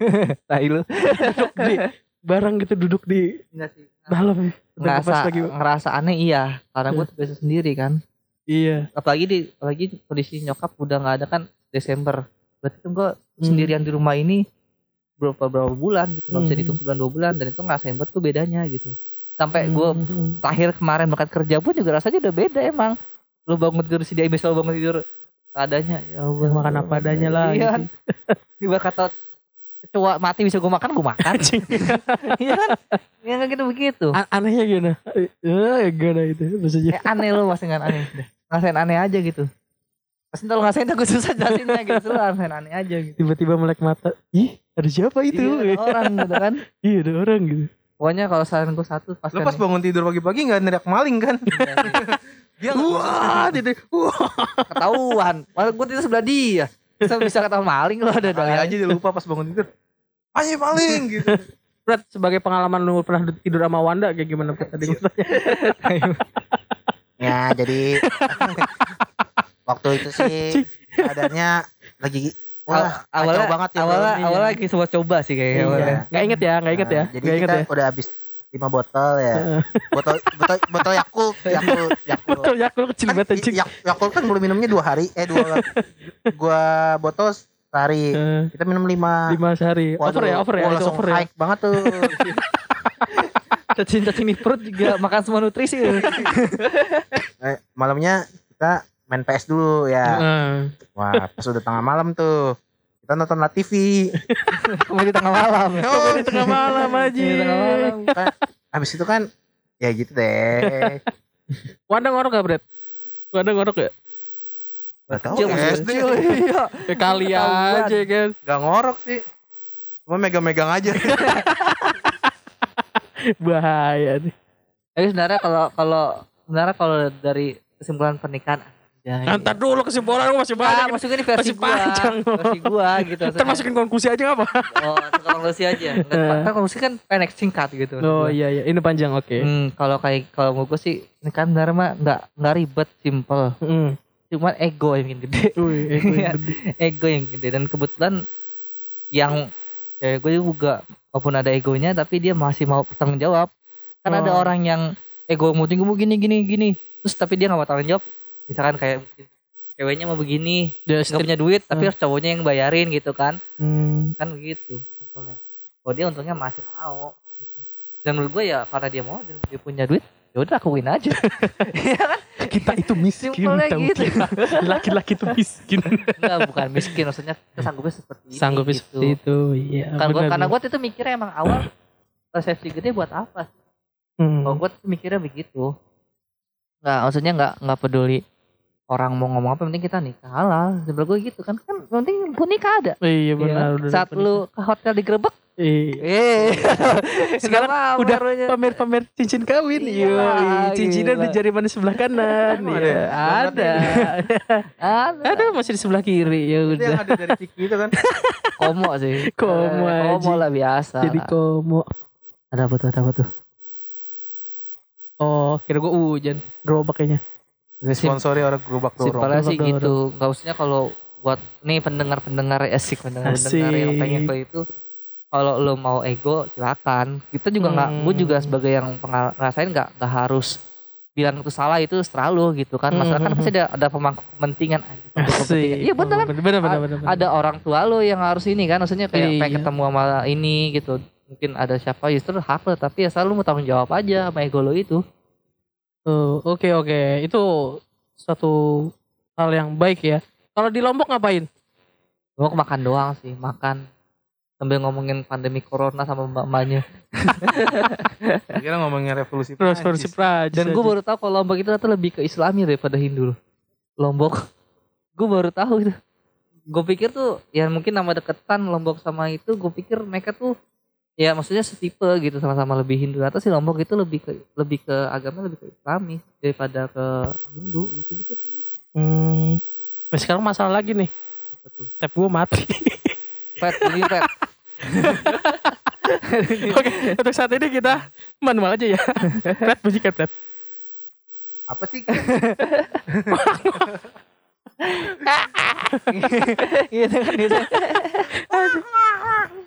Speaker 2: tai lu.
Speaker 1: Duduk di barang gitu duduk di
Speaker 2: enggak sih.
Speaker 1: dalam. Ya.
Speaker 2: Ngerasa
Speaker 1: pas lagi.
Speaker 2: ngerasa aneh iya. Karena gue biasa sendiri kan.
Speaker 1: Iya.
Speaker 2: Apalagi di apalagi kondisi nyokap udah nggak ada kan. Desember. Berarti kan gue
Speaker 1: Hmm.
Speaker 2: sendirian di rumah ini berapa berapa bulan gitu. Nggak bisa
Speaker 1: Hmm.
Speaker 2: dihitung sebulan dua bulan. Dan itu ngerasain banget tuh bedanya gitu. Sampai gue
Speaker 1: Hmm.
Speaker 2: terakhir kemarin berangkat kerja pun juga rasanya udah beda emang. Lu bangun tidur si dia misal bangun tidur adanya ya Allah.
Speaker 1: Ya, makan apa adanya lah
Speaker 2: iya.
Speaker 1: gitu.
Speaker 2: kan tiba kata kecoa mati bisa gue makan gue makan. Iya kan? Ya kan gitu begitu.
Speaker 1: A- anehnya gimana? Eh gimana itu? Maksudnya?
Speaker 2: Eh, aneh lu masih nggak aneh. Ngerasain aneh aja gitu pasti kalau ngerasain aku susah jelasinnya gitu ngerasain aneh aja gitu
Speaker 1: tiba-tiba melek mata ih ada siapa itu
Speaker 2: Iya, ada orang gitu kan
Speaker 1: iya ada orang gitu
Speaker 2: Pokoknya kalau saran gue satu pas
Speaker 3: Lu pas bangun tidur pagi-pagi nggak neriak maling kan? Dia nggak
Speaker 1: Wah, titik. Wah.
Speaker 2: ketahuan. Malah gue tidur sebelah dia. Bisa bisa ketahuan maling loh ada
Speaker 3: kali aja dia lupa pas bangun tidur. Ayo maling gitu.
Speaker 1: Brad, sebagai pengalaman lu pernah tidur sama Wanda kayak gimana tadi?
Speaker 4: Ya jadi waktu itu sih keadaannya lagi wah
Speaker 2: Aw-
Speaker 4: kacau banget ya
Speaker 2: awalnya
Speaker 4: bro.
Speaker 2: awalnya lagi sempat coba sih kayaknya
Speaker 4: Iya.
Speaker 2: awalnya.
Speaker 1: Nggak inget ya, nggak inget ya.
Speaker 4: Nah, jadi
Speaker 1: Nggak inget
Speaker 4: kita
Speaker 1: ya.
Speaker 4: udah habis lima botol ya. botol botol botol Yakult, Yakult, Yakult.
Speaker 1: Betul, Yakult kecil
Speaker 4: Kan,
Speaker 1: banget anjing.
Speaker 4: Yak- Yakult kan boleh minumnya dua hari, eh dua gua botol sehari.
Speaker 1: Eh,
Speaker 4: Kita minum lima.
Speaker 1: Lima sehari. Over ya, over ya,
Speaker 4: langsung
Speaker 1: over ya.
Speaker 4: hike banget tuh.
Speaker 2: Cacing-cacing di perut juga makan semua nutrisi.
Speaker 4: Eh, malamnya kita main PS dulu ya.
Speaker 1: Heeh.
Speaker 4: Wah, pas udah tengah malam tuh. Kita nonton La TV.
Speaker 2: Komedi tengah malam.
Speaker 4: Oh,
Speaker 1: Di tengah malam aja.
Speaker 2: Tengah malam.
Speaker 4: habis itu kan ya gitu deh.
Speaker 1: Wanda ngorok gak, Brad? Wanda ngorok gak?
Speaker 4: Gak tahu
Speaker 2: Kecil masih
Speaker 4: SD.
Speaker 2: Iya.
Speaker 1: Ya kali aja kan.
Speaker 3: Gak ngorok sih. Cuma megang-megang aja.
Speaker 1: Bahaya nih.
Speaker 2: Tapi sebenarnya kalau kalau sebenarnya kalau dari kesimpulan pernikahan anjay.
Speaker 1: Ntar dulu kesimpulan gue masih
Speaker 2: Ah,
Speaker 1: banyak.
Speaker 2: maksudnya ini versi
Speaker 1: Masih
Speaker 2: gua.
Speaker 1: panjang.
Speaker 2: Versi gua gitu.
Speaker 1: Ntar masukin konklusi aja gak apa?
Speaker 2: Oh, konklusi aja. Enggak, kan konklusi kan pendek singkat gitu.
Speaker 1: Oh iya iya, ini panjang oke.
Speaker 2: Hmm, kalau kayak kalau mau gue sih ini kan sebenarnya mah nggak nggak ribet, simple.
Speaker 1: Hmm.
Speaker 2: Cuman ego yang gede.
Speaker 1: Wih, ego yang
Speaker 2: Iya.
Speaker 1: gede.
Speaker 2: ego yang gede dan kebetulan yang cewek gue juga walaupun ada egonya tapi dia masih mau bertanggung jawab. Kan ada
Speaker 1: Oh.
Speaker 2: orang yang ego mau tinggi gini gini gini. Terus tapi dia nggak mau tanggung jawab. Misalkan kayak mungkin ceweknya mau begini,
Speaker 1: Dia
Speaker 2: nggak punya duit tapi
Speaker 1: Hmm.
Speaker 2: harus cowoknya yang bayarin gitu kan.
Speaker 1: Hmm.
Speaker 2: Kan begitu. simpelnya. Oh dia untungnya masih mau. Dan menurut gue ya karena dia mau dan dia punya duit, ya udah akuin aja. Iya kan?
Speaker 1: Kita itu miskin
Speaker 2: Simpelnya
Speaker 1: tahu
Speaker 2: gitu.
Speaker 1: kita. Laki-laki itu miskin.
Speaker 2: Enggak, bukan miskin maksudnya kita sanggupnya seperti ini.
Speaker 1: Sanggup
Speaker 2: gitu.
Speaker 1: seperti itu. Iya.
Speaker 2: Kan gua,
Speaker 1: benar,
Speaker 2: karena gue tuh mikirnya emang awal resepsi gede buat apa? sih?
Speaker 1: Hmm.
Speaker 2: Kalau gue tuh mikirnya begitu. Nggak, maksudnya nggak nggak peduli orang mau ngomong apa, penting kita nikah halal. Sebenernya gue gitu kan, kan penting gue nikah ada.
Speaker 1: Iya
Speaker 2: Iya
Speaker 1: benar. udah
Speaker 2: Saat
Speaker 1: benar.
Speaker 2: lu ke hotel digerebek,
Speaker 1: Iya.
Speaker 2: eh,
Speaker 1: Sekarang udah pamer-pamer cincin kawin.
Speaker 2: Iya,
Speaker 1: Iya. Cincinnya di jari mana sebelah kanan.
Speaker 3: Emang
Speaker 1: Iya.
Speaker 3: ada?
Speaker 1: Ada.
Speaker 2: ada
Speaker 1: Ada masih di sebelah kiri. Ya udah.
Speaker 3: yang ada dari Ciki itu kan.
Speaker 2: komo sih.
Speaker 1: Komo
Speaker 2: Eh,
Speaker 1: aja.
Speaker 2: Komo lah biasa.
Speaker 1: Jadi
Speaker 2: lah.
Speaker 1: komo.
Speaker 2: ada apa tuh? Ada apa tuh?
Speaker 1: Oh, kira gua hujan. Gerobak kayaknya.
Speaker 3: Sponsori orang gerobak dorong.
Speaker 2: Simpelnya sih
Speaker 1: Dorong,
Speaker 2: gitu. Gak usahnya kalau buat nih pendengar-pendengar asik pendengar-pendengar yang pengen ke itu kalau lo mau ego silakan. Kita juga nggak, gue juga
Speaker 1: Hmm.
Speaker 2: sebagai yang pengal- ngerasain nggak nggak harus bilang itu salah itu selalu gitu kan. Masalah kan
Speaker 1: Hmm.
Speaker 2: pasti ada ada pemangku kepentingan. Iya bener kan.
Speaker 1: Bener bener bener. bener.
Speaker 2: Ada orang tua lo yang harus ini kan, maksudnya kayak pengen
Speaker 1: Iya.
Speaker 2: ketemu sama ini gitu. Mungkin ada siapa justru hak lo, tapi ya selalu mau tanggung jawab aja sama ego lo itu.
Speaker 1: Oh, oke oke. Itu suatu hal yang baik ya. Kalau di Lombok ngapain?
Speaker 2: Gue makan doang sih, makan sambil ngomongin pandemi corona sama mbak-mbaknya.
Speaker 3: Kira ngomongin revolusi
Speaker 1: Terus
Speaker 3: Prancis.
Speaker 1: versi Prancis.
Speaker 2: Dan gue baru tahu kalau Lombok itu ternyata lebih ke Islami daripada Hindu loh. Lombok. Gue baru tahu itu. Gue pikir tuh ya mungkin nama deketan Lombok sama itu gue pikir mereka tuh ya maksudnya setipe gitu sama-sama lebih Hindu atau si Lombok itu lebih ke lebih ke agama lebih ke Islami daripada ke Hindu gitu gitu.
Speaker 1: Hmm. Nah, sekarang masalah lagi nih.
Speaker 2: Apa tuh?
Speaker 1: Tab gue mati.
Speaker 2: Pet, ini pet.
Speaker 1: Oke, untuk saat ini kita manual aja ya. Pret, bunyikan Pret.
Speaker 3: Apa sih?
Speaker 2: gitu kan gitu.